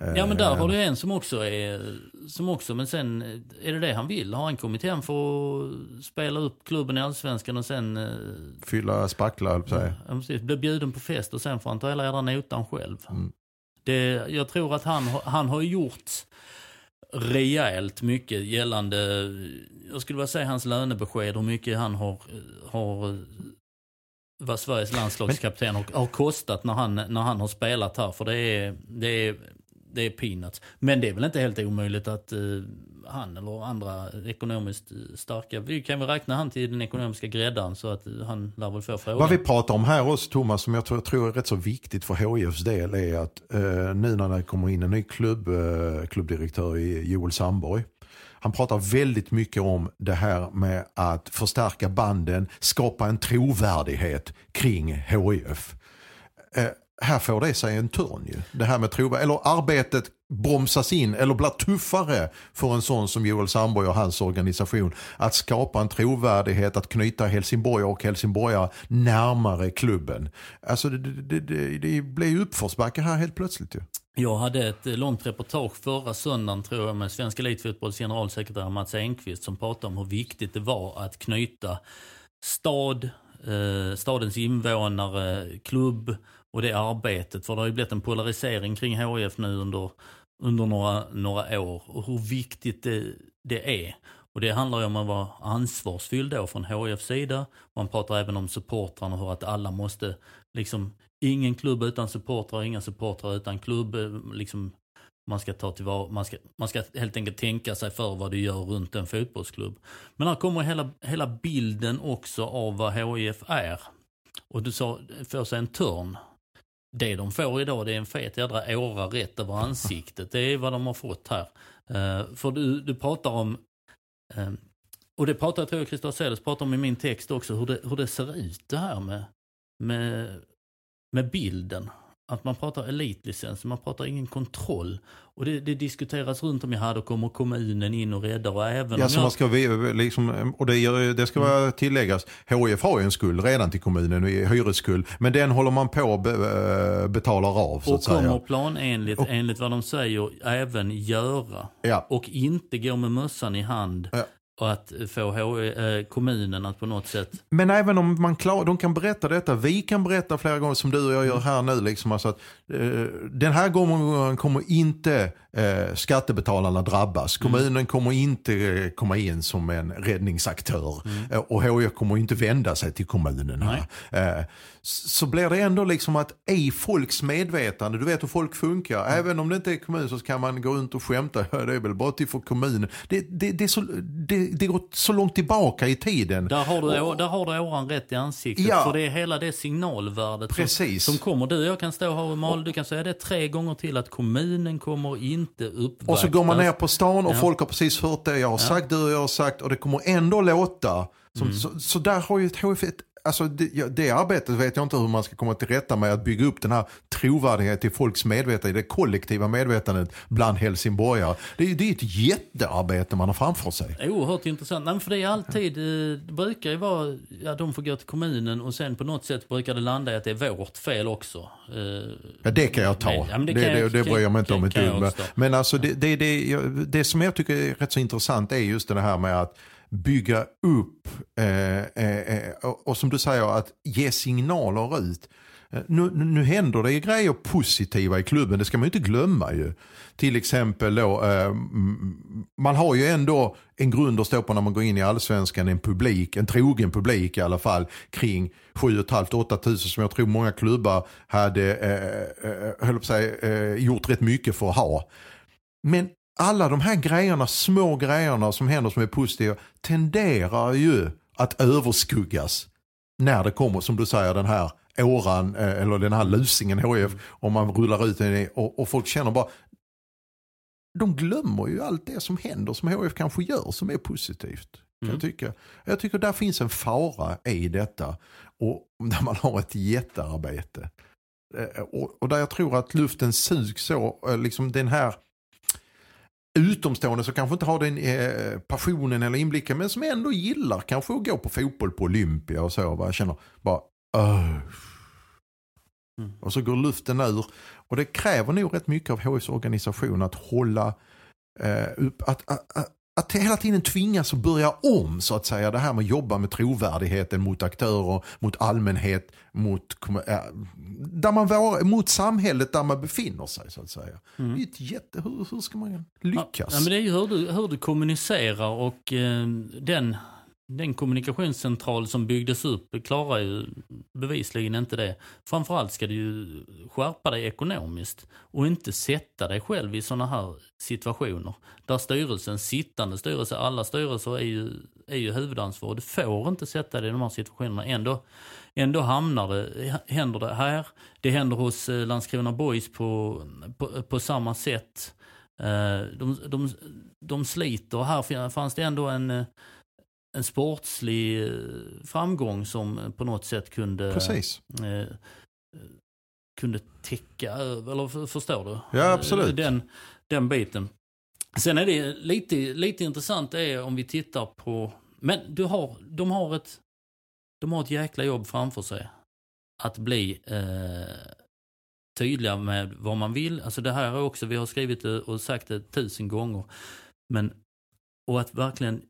Speaker 6: Eh,
Speaker 5: Ja men där har du en som också är, som också, men sen är det det han vill. Har han kommit hem för att spela upp klubben i Allsvenskan och sen eh,
Speaker 6: Fylla spackla, höll jag på
Speaker 5: ja, precis, bli bjuden på fest och sen får han ta hela jävla notan själv.
Speaker 6: Mm.
Speaker 5: Det, jag tror att han, han har gjort rejält mycket gällande, jag skulle vilja säga hans lönebesked, hur mycket han har, har vad Sveriges landslagskapten har, har kostat när han, när han har spelat här. För det är, det är, det är peanuts. Men det är väl inte helt omöjligt att eh, han eller andra ekonomiskt eh, starka, vi kan väl räkna han till den ekonomiska gräddan så att eh, han lär väl få frågan.
Speaker 6: Vad vi pratar om här också Thomas, som jag tror, tror är rätt så viktigt för HIFs del är att eh, nu när det kommer in en ny klubb, eh, klubbdirektör i Joel Sandborg. Han pratar väldigt mycket om det här med att förstärka banden, skapa en trovärdighet kring HIF. Eh, här får det sig en törn ju. Det här med trova, eller arbetet bromsas in eller blir tuffare för en sån som Joel Sandborg och hans organisation. Att skapa en trovärdighet, att knyta Helsingborg och helsingborgare närmare klubben. Alltså det, det, det, det blir ju uppförsbacke här helt plötsligt ju.
Speaker 5: Jag hade ett eh, långt reportage förra söndagen tror jag med Svensk Elitfotbolls generalsekreterare Mats Enqvist som pratade om hur viktigt det var att knyta stad, eh, stadens invånare, klubb och det arbetet. För det har ju blivit en polarisering kring HIF nu under, under några, några år och hur viktigt det, det är. Och det handlar ju om att vara ansvarsfull då från HIFs sida. Man pratar även om supportrarna och hur att alla måste, liksom, ingen klubb utan supportrar, inga supportrar utan klubb. Eh, liksom, man ska ta tillvara, man ska, man ska helt enkelt tänka sig för vad du gör runt en fotbollsklubb. Men här kommer hela, hela bilden också av vad HIF är. Och du sa, får sig en törn. Det de får idag det är en fet jädra åra rätt över ansiktet. Det är vad de har fått här. Uh, för du, du pratar om, eh, och det pratar jag tror jag Christer Celes pratar om i min text också, hur det, hur det ser ut det här med, med, med bilden. Att man pratar elitlicens, man pratar ingen kontroll. Och det, det diskuteras runt om i här, då kommer kommunen in och räddar och även
Speaker 6: Ja,
Speaker 5: om
Speaker 6: så
Speaker 5: jag...
Speaker 6: man ska, liksom, och det, det ska vara tilläggas, HIF har ju en skuld redan till kommunen, hyresskuld, men den håller man på att be, eh, betalar av så
Speaker 5: Och
Speaker 6: att säga.
Speaker 5: kommer planenligt,
Speaker 6: Och-
Speaker 5: enligt vad de säger, även göra.
Speaker 6: Ja.
Speaker 5: Och inte gå med mössan i hand.
Speaker 6: Ja.
Speaker 5: Och att få H- eh, kommunen att på något sätt...
Speaker 6: Men även om man klar, de kan berätta detta, vi kan berätta flera gånger som du och jag gör här nu. Liksom, alltså att, eh, den här gången kommer inte eh, skattebetalarna drabbas. Kommunen kommer inte eh, komma in som en räddningsaktör. Eh, och HIF kommer inte vända sig till kommunen. Eh, så blir det ändå liksom att i folks medvetande, du vet hur folk funkar. Även om det inte är kommun så kan man gå runt och skämta. "Ja, Det är väl bara till för kommunen. Det, det, det, så, det, det går så långt tillbaka i tiden.
Speaker 5: Där har du, å- där har du åran rätt i ansiktet.
Speaker 6: Ja.
Speaker 5: För det är hela det signalvärdet som,
Speaker 6: Precis.
Speaker 5: som kommer. Du och jag kan stå här och mal, du kan säga det tre gånger till att kommunen kommer inte uppvaktas.
Speaker 6: Och så går man ner på stan och
Speaker 5: Ja.
Speaker 6: folk har precis hört det jag har sagt, du och jag har sagt och det kommer ändå låta. Som,
Speaker 5: Mm.
Speaker 6: så, så där har ju ett HF, ett, alltså det, det arbetet vet jag inte hur man ska komma till rätta med att bygga upp den här trovärdigheten till folks medvetande, det kollektiva medvetandet bland helsingborgare. Det, är- det är ett jättearbete man har framför sig.
Speaker 5: Oerhört intressant. Nej, för det är alltid, eh, det brukar ju vara, ja de får gå till kommunen och sen på något sätt brukar det landa i att det är vårt fel också. Eh,
Speaker 6: Ja, det kan jag ta.
Speaker 5: Men- ja,
Speaker 6: det,
Speaker 5: det
Speaker 6: det, det, bryr jag mig inte om ett dugg. Men alltså det, det, det, det som jag tycker är rätt så intressant är just det här med att bygga upp eh, eh, eh, och, och som du säger att ge signaler ut. Eh, nu, nu händer det ju grejer positiva i klubben, det ska man ju inte glömma ju. Till exempel då, eh, man har ju ändå en grund att stå på när man går in i allsvenskan, en publik, en trogen publik i alla fall, kring 7 500-8 tusen som jag tror många klubbar hade eh, eh höll på att säga, eh, gjort rätt mycket för att ha. Men alla de här grejerna, små grejerna som händer som är positiva, tenderar ju att överskuggas när det kommer, som du säger, den här åran eh, eller den här lusingen HF om man rullar ut den och, och folk känner bara de glömmer ju allt det som händer som HF kanske gör som är positivt.
Speaker 5: Mm.
Speaker 6: jag, tycka. jag tycker där finns en fara i detta och där man har ett jättearbete. Eh, Och, och där jag tror att luften sugs så, eh, liksom den här utomstående som kanske inte har den eh, passionen eller inblicken men som ändå gillar kanske att gå på fotboll på Olympia och så. och Bara känner bara "Öh."
Speaker 5: Mm.
Speaker 6: Och så går luften ur. Och det kräver nog rätt mycket av HIs organisation att hålla eh, upp, att, att, att, att hela tiden tvingas att börja om så att säga. Det här med att jobba med trovärdigheten mot aktörer, mot allmänhet, mot, eh, där man var, mot samhället där man befinner sig så att säga. Det är ett jätte, hur, hur ska man lyckas?
Speaker 5: Ja, men det är ju hur du, hur du kommunicerar och eh, den, den kommunikationscentral som byggdes upp klarar ju bevisligen inte det. Framförallt ska du ju skärpa dig ekonomiskt och inte sätta dig själv i sådana här situationer. Där styrelsen, sittande styrelse, alla styrelser är ju, är ju huvudansvar. Du får inte sätta dig i de här situationerna. Ändå, ändå hamnar det, händer det här. Det händer hos eh, Landskrona Boys på, på, på samma sätt. Eh, de, de, de sliter. Här fanns det ändå en, eh, en sportslig eh, framgång som på något sätt kunde,
Speaker 6: Precis.
Speaker 5: eh, kunde täcka över, eller för- förstår du?
Speaker 6: Ja, absolut.
Speaker 5: Eh, Den, den biten. Sen är det lite, lite intressant är om vi tittar på, men du har, de har ett, de har ett jäkla jobb framför sig. Att bli eh, tydliga med vad man vill. Alltså det här är också, vi har skrivit det och sagt det tusen gånger. Men, och att verkligen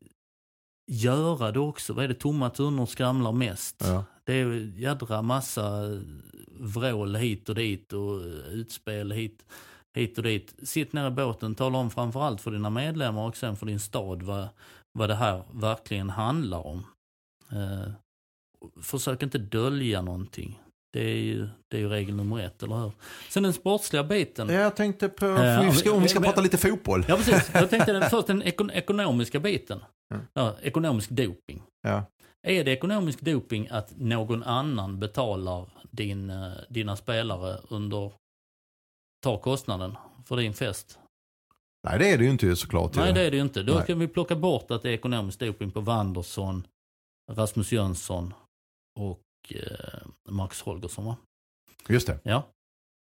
Speaker 5: göra det också. Vad är det tomma tunnor skramlar mest?
Speaker 6: Ja.
Speaker 5: Det är jädra massa vrål hit och dit och utspel hit. hit och dit. Sitt ner i båten, tala om framförallt för dina medlemmar och sen för din stad vad, vad det här verkligen handlar om. Eh, försök inte dölja någonting. Det är ju, det är ju regel nummer ett, eller hur? Sen den sportsliga biten.
Speaker 6: Ja, Jag tänkte på,
Speaker 5: Eh,
Speaker 6: vi ska, om vi ska
Speaker 5: men-
Speaker 6: prata lite fotboll.
Speaker 5: Ja, precis. Jag tänkte den, först den ekon ekonomiska biten. Ja, ekonomisk doping.
Speaker 6: Ja.
Speaker 5: Är det ekonomisk doping att någon annan betalar din, eh, dina spelare under, tar kostnaden för din fest?
Speaker 6: Nej, det är det ju inte såklart.
Speaker 5: Nej det är det ju inte. Då
Speaker 6: Nej.
Speaker 5: kan vi plocka bort att det är ekonomisk doping på Wanderson, Rasmus Jönsson och eh, Marcus Holgersson va?
Speaker 6: Just det.
Speaker 5: Ja.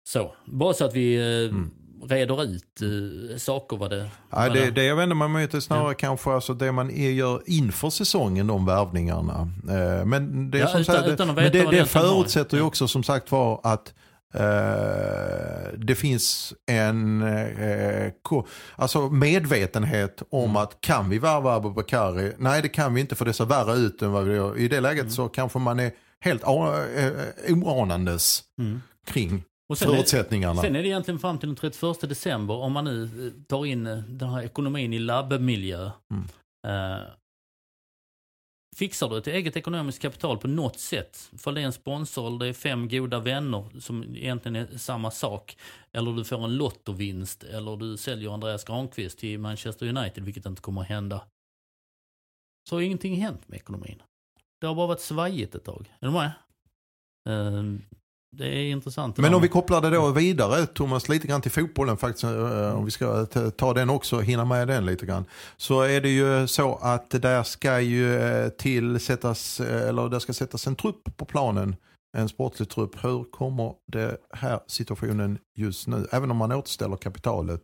Speaker 5: Så, bara så att vi eh,
Speaker 6: Mm.
Speaker 5: Reder ut eh, saker vad det... Vad
Speaker 6: det, det jag vänder mig mot är snarare kanske alltså det man är- gör inför säsongen, de värvningarna. Eh, Men det, är
Speaker 5: Ja,
Speaker 6: som
Speaker 5: utan-
Speaker 6: sagt,
Speaker 5: utan
Speaker 6: men det,
Speaker 5: det
Speaker 6: förutsätter ju
Speaker 5: Ja.
Speaker 6: också som sagt var att eh, det finns en ko- alltså medvetenhet om
Speaker 5: Mm.
Speaker 6: att kan vi värva Abubakari? Nej det kan vi inte för det ser värre ut än vad vi gör. I det läget
Speaker 5: Mm.
Speaker 6: så kanske man är helt oanandes
Speaker 5: Mm.
Speaker 6: kring
Speaker 5: Och sen är,
Speaker 6: förutsättningarna.
Speaker 5: sen är det egentligen fram till den 31 december om man nu eh, tar in eh, den här ekonomin i labbmiljö.
Speaker 6: Mm.
Speaker 5: Eh, fixar du ett eget ekonomiskt kapital på något sätt, för det är en sponsor eller det är fem goda vänner som egentligen är samma sak, eller du får en lottovinst eller du säljer Andreas Granqvist till Manchester United, vilket inte kommer att hända. Så har ingenting hänt med ekonomin. Det har bara varit svajigt ett tag. Är du med? Eh, det är intressant.
Speaker 6: Men om vi kopplar det då vidare Thomas lite grann till fotbollen faktiskt. eh, Om vi ska ta- den också, hinna med den lite grann. Så är det ju så att där ska ju eh, tillsättas, eh, eller det ska sättas en trupp på planen. En sportslig trupp. Hur kommer det här situationen just nu? Även om man återställer kapitalet.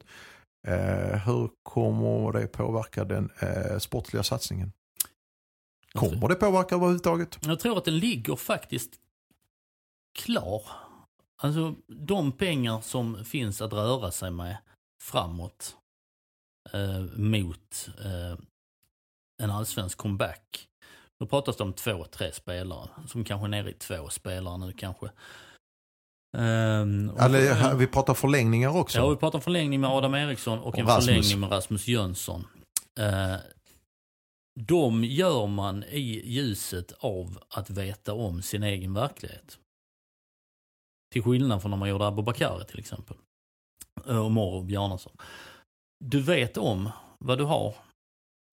Speaker 6: Eh, hur kommer det påverka den eh, sportsliga satsningen? Kommer det påverka överhuvudtaget?
Speaker 5: Jag tror att den ligger faktiskt klar. Alltså de pengar som finns att röra sig med framåt eh, mot eh, en allsvensk comeback. Då pratas det om två, tre spelare som kanske är nere i två spelare nu kanske.
Speaker 6: Eller, här- vi pratar förlängningar också.
Speaker 5: Ja, vi pratar förlängning med Adam Eriksson och,
Speaker 6: Och
Speaker 5: en
Speaker 6: Rasmus.
Speaker 5: förlängning med Rasmus Jönsson. Eh, de gör man i ljuset av att veta om sin egen verklighet. Till skillnad från när man gjorde Abubakari till exempel. Eh, Och Morro Bjarnason. Du vet om vad du har.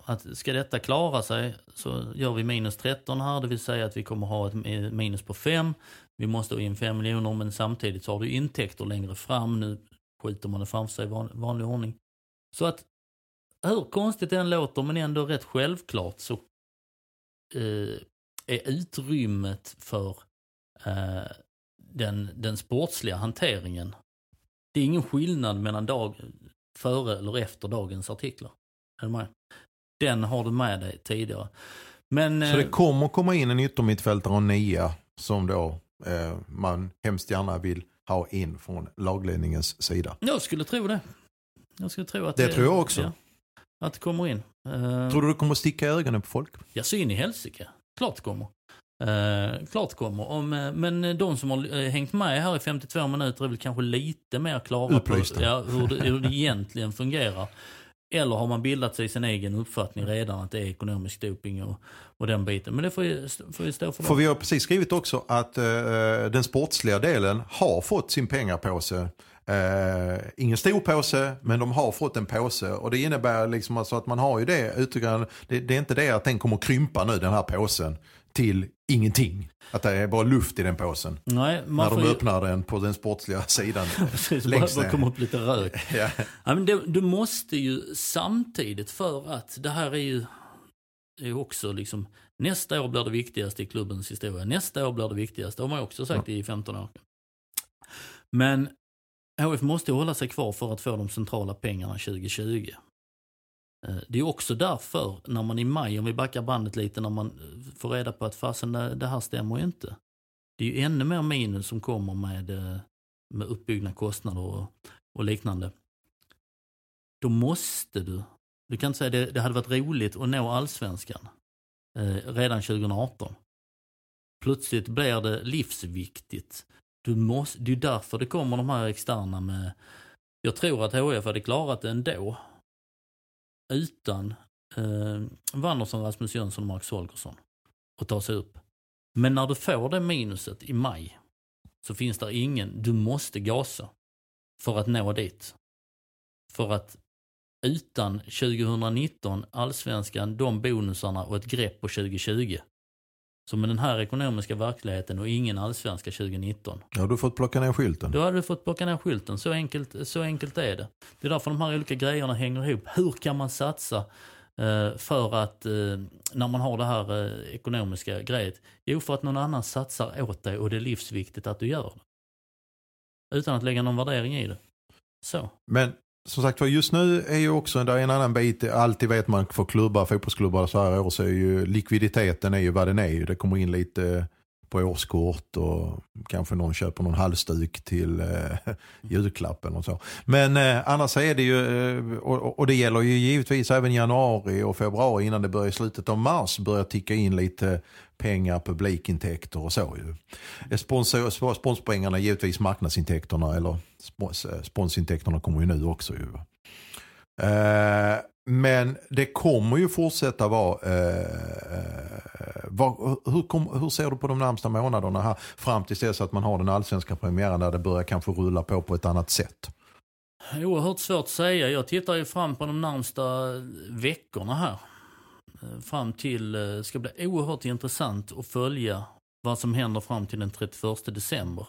Speaker 5: Att ska detta klara sig så gör vi minus 13 här, det vill säga att vi kommer ha ett minus på 5. Vi måste ha in 5 miljoner men samtidigt så har du intäkter längre fram. Nu skjuter man det framför sig i van, vanlig ordning. Så att hur konstigt det än låter men ändå rätt självklart så eh, är utrymmet för eh, den, den sportsliga hanteringen. Det är ingen skillnad mellan dag, före eller efter dagens artiklar. Den har du med dig tidigare. Men,
Speaker 6: Så det
Speaker 5: eh,
Speaker 6: kommer komma in en yttermittfältare och nia som då eh, man hemskt gärna vill ha in från lagledningens sida.
Speaker 5: jag skulle tro det. Jag skulle tro att
Speaker 6: Det tror jag också.
Speaker 5: Ja, att det kommer in. Eh,
Speaker 6: Tror du det kommer sticka i ögonen på folk?
Speaker 5: Ja, så in i helsike. Klart det kommer. Eh, klart kommer. Om, eh, men de som har eh, hängt med här i 52 minuter är väl kanske lite mer klara
Speaker 6: Upplysta.
Speaker 5: på ja, hur, det, hur det egentligen fungerar. Eller har man bildat sig sin egen uppfattning redan att det är ekonomisk doping och, och den biten. Men det får ju, får ju stå för
Speaker 6: För
Speaker 5: dem.
Speaker 6: vi har precis skrivit också att eh, den sportsliga delen har fått sin pengapåse. Eh, ingen stor påse, men de har fått en påse. Och det innebär liksom alltså att man har ju det utegående. Det, det är inte det att den kommer krympa nu, den här påsen, till ingenting. Att det är bara luft i den påsen.
Speaker 5: Nej, man
Speaker 6: när de
Speaker 5: ju,
Speaker 6: öppnar den på den sportsliga sidan.
Speaker 5: Precis,
Speaker 6: längst
Speaker 5: bara komma upp lite rök.
Speaker 6: ja.
Speaker 5: Ja, men det, du måste ju samtidigt för att det här är ju är också liksom nästa år blir det viktigaste i klubbens historia. Nästa år blir det viktigaste. Det har man också sagt i 15 år. Men HF måste hålla sig kvar för att få de centrala pengarna 2020. Eh, det är också därför när man i maj, om vi backar bandet lite, när man eh, får reda på att fasen det här stämmer ju inte. Det är ju ännu mer minus som kommer med, eh, med uppbyggna kostnader och, och liknande då måste du, du kan inte säga det, det hade varit roligt att nå allsvenskan eh, redan 2018. Plötsligt blir det livsviktigt. Du måste, det är därför det kommer de här externa med Jag tror att HF hade klarat det ändå. Utan eh, Wanderson, Rasmus Jönsson och Marcus Holgersson. Och ta sig upp. Men när du får det minuset i maj så finns det ingen, du måste gasa för att nå dit. För att utan 2019, allsvenskan, de bonusarna och ett grepp på 2020. Så med den här ekonomiska verkligheten och ingen allsvenska 2019.
Speaker 6: Ja, du har fått plocka ner skylten.
Speaker 5: Då hade du fått plocka ner skylten. Så enkelt, så enkelt är det. Det är därför de här olika grejerna hänger ihop. Hur kan man satsa eh, för att, eh, när man har det här eh, ekonomiska grejet? Jo, för att någon annan satsar åt dig och det är livsviktigt att du gör det. Utan att lägga någon värdering i det. Så.
Speaker 6: Men som sagt var, just nu är ju också det är en annan bit. Alltid vet man för klubbar, fotbollsklubbar så här år så är ju likviditeten är ju vad den är. Det kommer in lite på årskort och kanske någon köper någon halsduk till eh, julklappen och så. Men eh, annars är det ju, eh, och, och, det gäller ju givetvis även januari och februari innan det börjar i slutet av mars börjar ticka in lite pengar, publikintäkter och så ju. Eh, sponsor, sponspengarna är givetvis marknadsintäkterna eller spons, eh, sponsintäkterna kommer ju nu också ju. Eh, men det kommer ju fortsätta vara, eh, eh, var, hur, kom, hur, ser du på de närmsta månaderna här fram till dess att man har den allsvenska premiären där det börjar kanske rulla på på ett annat sätt?
Speaker 5: Oerhört svårt att säga. Jag tittar ju fram på de närmsta veckorna här. Eh, fram till, eh, det ska bli oerhört intressant att följa vad som händer fram till den 31 december.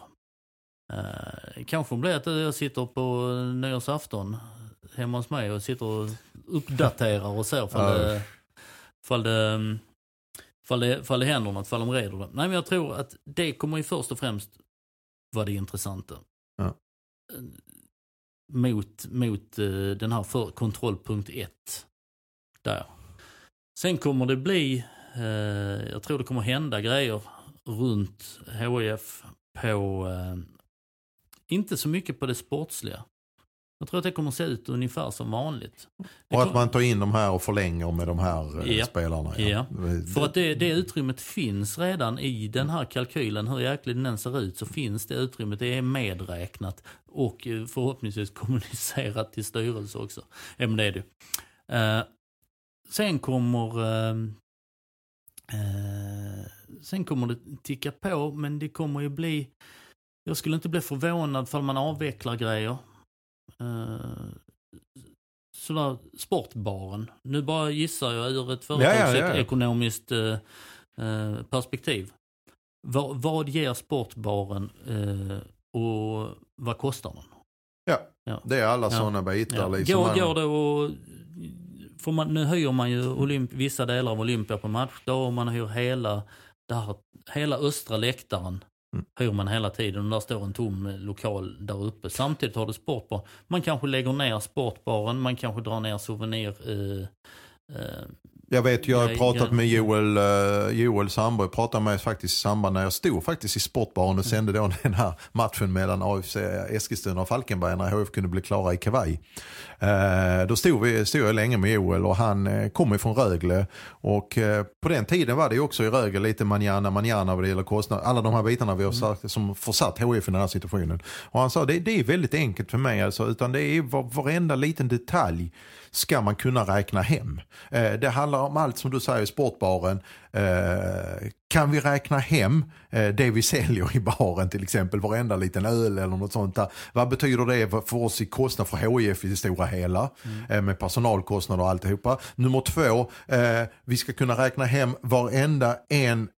Speaker 5: Eh, kanske blir det att jag sitter på nyårsafton hemma hos mig och sitter och uppdaterar och ser ifall det, ifall det, ifall det, ifall det händer något, ifall de reder det. Nej men jag tror att det kommer ju först och främst vara det intressanta. Ja. Mot, mot den här för, kontrollpunkt 1. Där. Sen kommer det bli, eh, jag tror det kommer hända grejer runt HIF på, eh, inte så mycket på det sportsliga. Jag tror att det kommer se ut ungefär som vanligt.
Speaker 6: och att man tar in de här och förlänger med de här eh,
Speaker 5: ja.
Speaker 6: spelarna.
Speaker 5: Ja. ja. För att det, det utrymmet finns redan i den här kalkylen. Hur jäkligt den ser ut så finns det utrymmet. Det är medräknat och eh, förhoppningsvis kommunicerat till styrelse också. Ja men det är det. Uh, sen kommer uh, uh, sen kommer det ticka på men det kommer ju bli jag skulle inte bli förvånad för man avvecklar grejer. Uh, sådär, sportbaren. Nu bara gissar jag ur ett företagsekonomiskt ja, ja, ja. uh, perspektiv. Va, vad ger sportbaren uh, och vad kostar den?
Speaker 6: Ja, det är alla ja. sådana bitar. Ja.
Speaker 5: Liksom går, går det och, för man, nu hyr man ju Olymp, vissa delar av Olympia på matchdag och man hyr hela, där, hela östra läktaren. Hyr man hela tiden och där står en tom lokal där uppe. Samtidigt har du sportbar. Man kanske lägger ner sportbaren, man kanske drar ner souvenir... Eh,
Speaker 6: eh, jag vet, jag har pratat med Joel, uh, Joel Sandberg, pratade med faktiskt i samband när jag stod faktiskt i sportbaren och sände då den här matchen mellan AFC Eskilstuna och Falkenberg när HF kunde bli klara i kavaj. Uh, då stod, vi, stod jag länge med Joel och han uh, kom ifrån Rögle och på den tiden var det också i Rögle lite manjana manjana vad det gäller kostnader. Alla de här bitarna vi har mm. sagt som försatt HF i den här situationen. Och han sa det, det är väldigt enkelt för mig alltså, utan det är varenda liten detalj ska man kunna räkna hem. Eh, det handlar om allt som du säger i sportbaren. Eh, kan vi räkna hem eh, det vi säljer i baren till exempel, varenda liten öl eller något sånt där. Vad betyder det för oss i kostnad för HIF i det stora hela mm. med personalkostnader och alltihopa. Nummer två, vi ska kunna räkna hem varenda en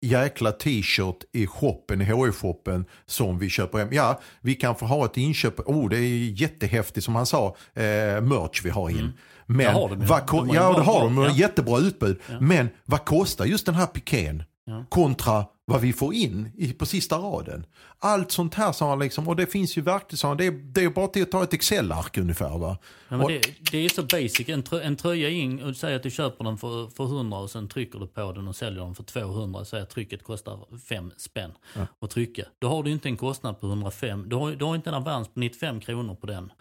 Speaker 6: jäkla t-shirt i shoppen, i HI-shoppen som vi köper hem. Ja, vi kan få ha ett inköp, oh det är jättehäftigt som han sa, eh, merch vi har in. Mm. Men, har de, vad, de ja det har de, ja. jättebra utbud. Ja. Men vad kostar just den här pikén ja. kontra vad vi får in i, på sista raden. Allt sånt här sa han liksom, och det finns ju verktyg, det, är, det är bara till att ta ett Excel-ark ungefär va.
Speaker 5: Ja, och, det, det, är så basic, en, trö, en tröja in och säger att du köper den för, för 100 och sen trycker du på den och säljer den för 200 och säger att trycket kostar 5 spänn ja. att trycka. Då har du inte en kostnad på 105, du har, du har inte en avans på 95 kronor på den.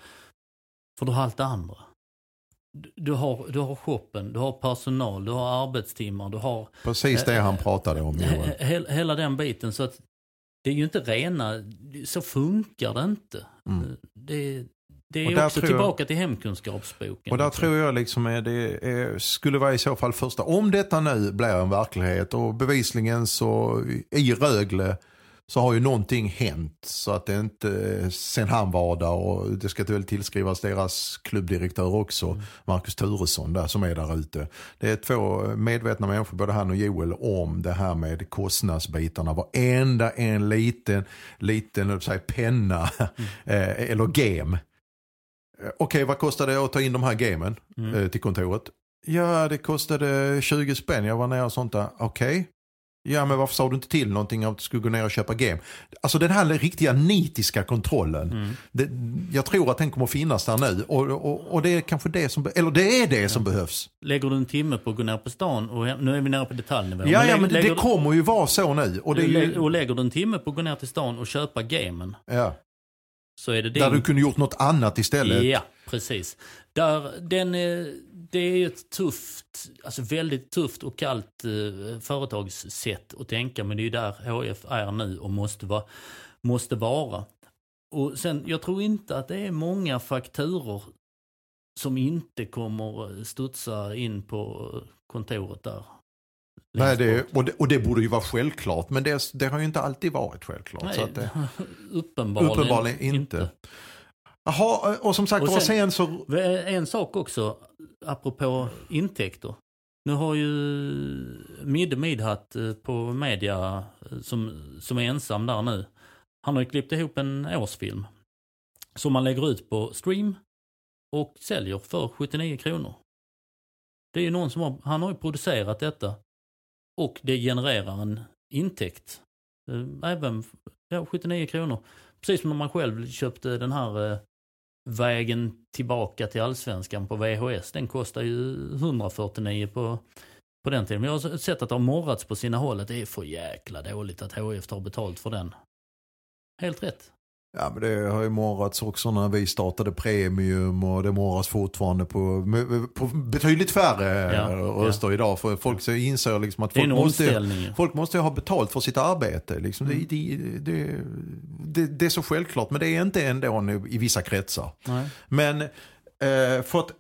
Speaker 5: För du har allt det andra du har, du har shoppen, du har personal, du har arbetstimmar, du har...
Speaker 6: Precis det äh, han pratade om Johan.
Speaker 5: He, hela den biten. Så att det är ju inte rena, så funkar det inte. Mm. Det, Det är också
Speaker 6: tror jag-
Speaker 5: tillbaka till hemkunskapsboken.
Speaker 6: Och där tror jag liksom är det är, skulle vara i så fall första, om detta nu blir en verklighet och bevisligen så i Rögle så har ju någonting hänt så att det inte sen han var där och det ska väl tillskrivas deras klubbdirektör också, Marcus Turesson där som är där ute. Det är två medvetna människor, både han och Joel, om det här med kostnadsbitarna. Varenda en liten, liten, säga, penna eh, eller game Eh, Okej, vad kostar det att ta in de här gamen
Speaker 5: Mm.
Speaker 6: eh, till kontoret? Ja, det kostade 20 spänn. Jag var nere och sånt där. Okej. Ja, men varför sa du inte till någonting om att du skulle gå ner och köpa game? Alltså den här riktiga nitiska kontrollen.
Speaker 5: Mm.
Speaker 6: Det, jag tror att den kommer finnas där nu. Och, och, och det är kanske det som, eller det är det som behövs.
Speaker 5: Lägger du en timme på att gå ner på stan, och nu är vi nere på detaljnivå.
Speaker 6: Ja, ja,
Speaker 5: lägger-
Speaker 6: men det, det kommer ju vara så nu. Och det är ju,
Speaker 5: och lägger du en timme på att gå ner till stan och köpa gamen,
Speaker 6: ja,
Speaker 5: så är det din...
Speaker 6: där du kunde gjort något annat istället.
Speaker 5: Ja, precis. Där, den, är- det är ju ett tufft, alltså väldigt tufft och kallt eh, företagssätt att tänka, men det är ju där HF är nu och måste vara. Måste vara. Och sen, jag tror inte att det är många fakturor som inte kommer studsa in på kontoret där.
Speaker 6: Nej, det, och, det, och det borde ju vara självklart, men det, det har ju inte alltid varit självklart. Så
Speaker 5: Nej,
Speaker 6: att det,
Speaker 5: uppenbarligen,
Speaker 6: uppenbarligen inte. Jaha, och som sagt
Speaker 5: Och sen-
Speaker 6: sen så...
Speaker 5: En sak också, apropå intäkter. Nu har ju Midde Midhat eh, på media, eh, som, som är ensam där nu, han har ju klippt ihop en årsfilm. Som man lägger ut på stream och säljer för 79 kronor. Det är ju någon som har, han har ju producerat detta och det genererar en intäkt. Eh, Även ja, 79 kronor. Precis som när man själv köpte den här eh, vägen tillbaka till allsvenskan på VHS. Den kostar ju 149 på, på den tiden. Men jag har sett att det har morrats på sina håll att det är för jäkla dåligt att HF tar betalt för den. Helt rätt.
Speaker 6: Ja, men det har ju morrats också när vi startade Premium och det morras fortfarande på, på betydligt färre
Speaker 5: Ja,
Speaker 6: röster idag. För folk så inser liksom att folk måste, folk måste ha betalt för sitt arbete. Liksom.
Speaker 5: Mm.
Speaker 6: Det, det, det, det, är så självklart, men det är inte ändå i vissa kretsar.
Speaker 5: Nej.
Speaker 6: Men eh, för att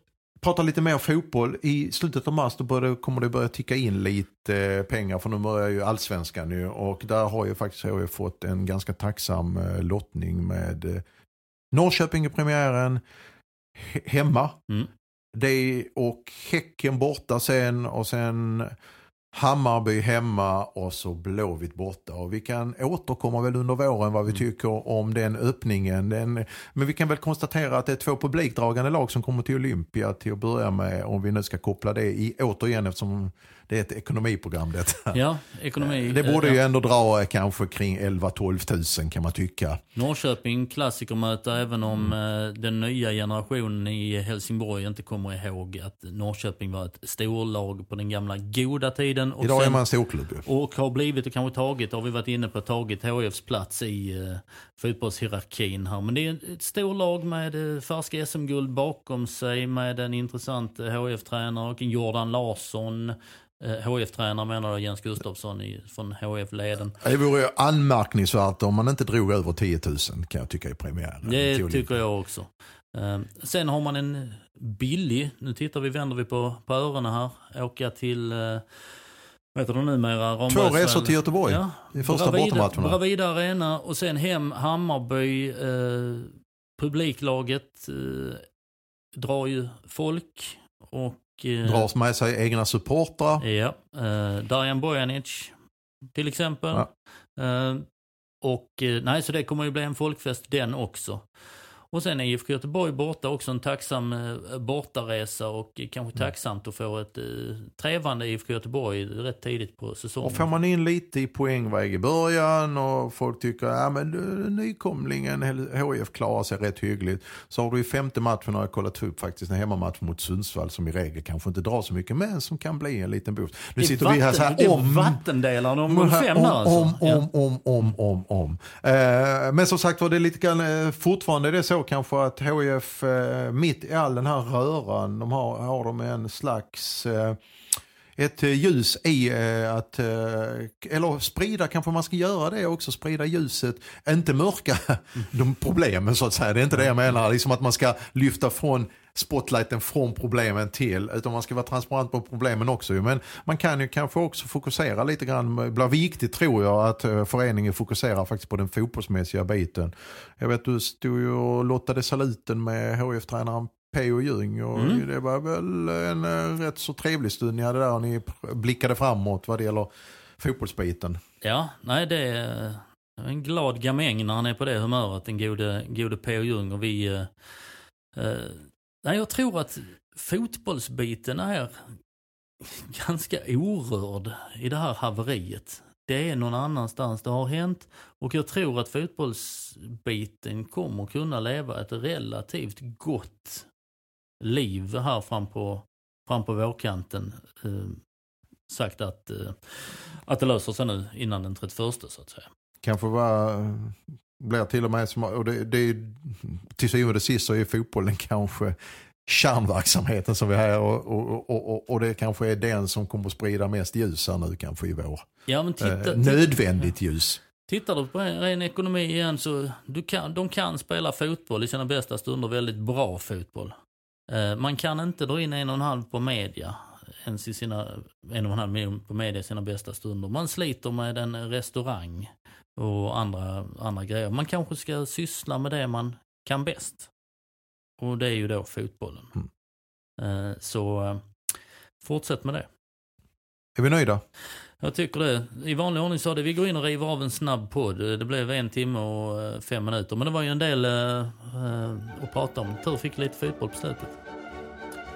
Speaker 6: prata lite mer fotboll, i slutet av mars då började, kommer det börja ticka in lite eh, pengar för nu börjar ju allsvenskan nu och där har ju faktiskt HIF fått en ganska tacksam eh, lottning med eh, Norrköping i premiären, he- hemma,
Speaker 5: Mm.
Speaker 6: det och Häcken borta sen och sen Hammarby hemma och så Blåvitt borta. Och vi kan återkomma väl under våren vad vi tycker om den öppningen. Den, men vi kan väl konstatera att det är två publikdragande lag som kommer till Olympia till att börja med. Om vi nu ska koppla det i återigen eftersom det är ett ekonomiprogram detta.
Speaker 5: Ja, ekonomi.
Speaker 6: Det borde
Speaker 5: eh,
Speaker 6: ju ändå dra eh, kanske kring 11-12 tusen kan man tycka.
Speaker 5: Norrköping klassikermöte även om eh, den nya generationen i Helsingborg inte kommer ihåg att Norrköping var ett storlag på den gamla goda tiden. Och
Speaker 6: Idag är man storklubb ju.
Speaker 5: Och har blivit och kanske tagit, har vi varit inne på, tagit HFs plats i fotbollshierarkin här. Men det är ett storlag med färska SM-guld bakom sig med en intressant HF-tränare och en Jordan Larsson. HF-tränare menar jag, Jens Gustafsson i, från HF-leden.
Speaker 6: Det vore ju anmärkningsvärt om man inte drog över 10 000 kan jag tycka i premiären.
Speaker 5: Det tycker jag också. Eh, sen har man en billig, nu tittar vi, vänder vi på, på öronen här, åka till, uh, vad heter det numera?
Speaker 6: Två resor till Göteborg
Speaker 5: Ja,
Speaker 6: i första
Speaker 5: Bravida,
Speaker 6: bortamatcherna.
Speaker 5: Bravida Arena och sen hem Hammarby. Eh, publiklaget eh, drar ju folk och... Eh,
Speaker 6: Dras med sig egna supportrar.
Speaker 5: Ja, eh, Darjan Bojanic till exempel.
Speaker 6: Ja.
Speaker 5: Eh, och eh, nej, så det kommer ju bli en folkfest den också. Och sen är IFK Göteborg borta också en tacksam eh, bortaresa och kanske
Speaker 6: Mm.
Speaker 5: tacksamt att få ett eh, trevande IFK Göteborg rätt tidigt på säsongen.
Speaker 6: Och får man in lite i poängväg i början och folk tycker att ja, men nykomlingen HIF klarar sig rätt hyggligt. Så har du i femte matchen har jag kollat upp faktiskt en hemmamatch mot Sundsvall som i regel kanske inte drar så mycket men som kan bli en liten boost. Nu
Speaker 5: Det
Speaker 6: sitter vi här så
Speaker 5: vatten- det
Speaker 6: här
Speaker 5: är
Speaker 6: om
Speaker 5: vattendelaren om fem
Speaker 6: om,
Speaker 5: där alltså.
Speaker 6: om, om, om, om, om, om. Eh, men som sagt var det är lite grann, eh, fortfarande är det så kanske att HIF eh, mitt i all den här röran, de har, har de en slags, eh, ett ljus i eh, att, eller sprida, kanske man ska göra det också, sprida ljuset, inte mörka de problemen så att säga. Det är inte det jag menar, liksom att man ska lyfta från spotlighten från problemen till, utan man ska vara transparent på problemen också. Men man kan ju kanske också fokusera lite grann, det blir viktigt tror jag att eh, föreningen fokuserar faktiskt på den fotbollsmässiga biten. Jag vet du stod ju och lottade saluten med HF-tränaren P.O. Ljung och
Speaker 5: Mm.
Speaker 6: det var väl en eh, rätt så trevlig stund ni hade där och ni blickade framåt vad det gäller fotbollsbiten.
Speaker 5: Ja, nej det är en glad gamäng när han är på det humöret, den gode, gode P.O. Ljung. Och vi, eh, nej, jag tror att fotbollsbiten är ganska orörd i det här haveriet. Det är någon annanstans det har hänt och jag tror att fotbollsbiten kommer kunna leva ett relativt gott liv här fram på, fram på vårkanten. Eh, sagt att, eh, att det löser sig nu innan den 31 så att säga.
Speaker 6: Kanske var, eh, blir till och med som, och det, det är, till syvende och sist så är fotbollen kanske kärnverksamheten som vi har och, och, och, och, det kanske är den som kommer att sprida mest ljus här nu kanske i vår.
Speaker 5: Ja, men titta,
Speaker 6: Eh, nödvändigt ljus.
Speaker 5: tittar du på en ren ekonomi igen så du kan, de kan spela fotboll i sina bästa stunder, väldigt bra fotboll. Eh, man kan inte dra in en och en halv på media, ens i sina, en och en halv miljon på media i sina bästa stunder. Man sliter med en restaurang och andra, andra grejer. Man kanske ska syssla med det man kan bäst. Och det är ju då fotbollen.
Speaker 6: Mm.
Speaker 5: Eh, så eh, fortsätt med det.
Speaker 6: Är vi nöjda?
Speaker 5: Jag tycker det. I vanlig ordning sa det, vi går in och river av en snabb podd. Det blev en timme och eh, fem minuter. Men det var ju en del att prata om. Tur fick lite fotboll på slutet.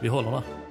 Speaker 5: Vi håller där.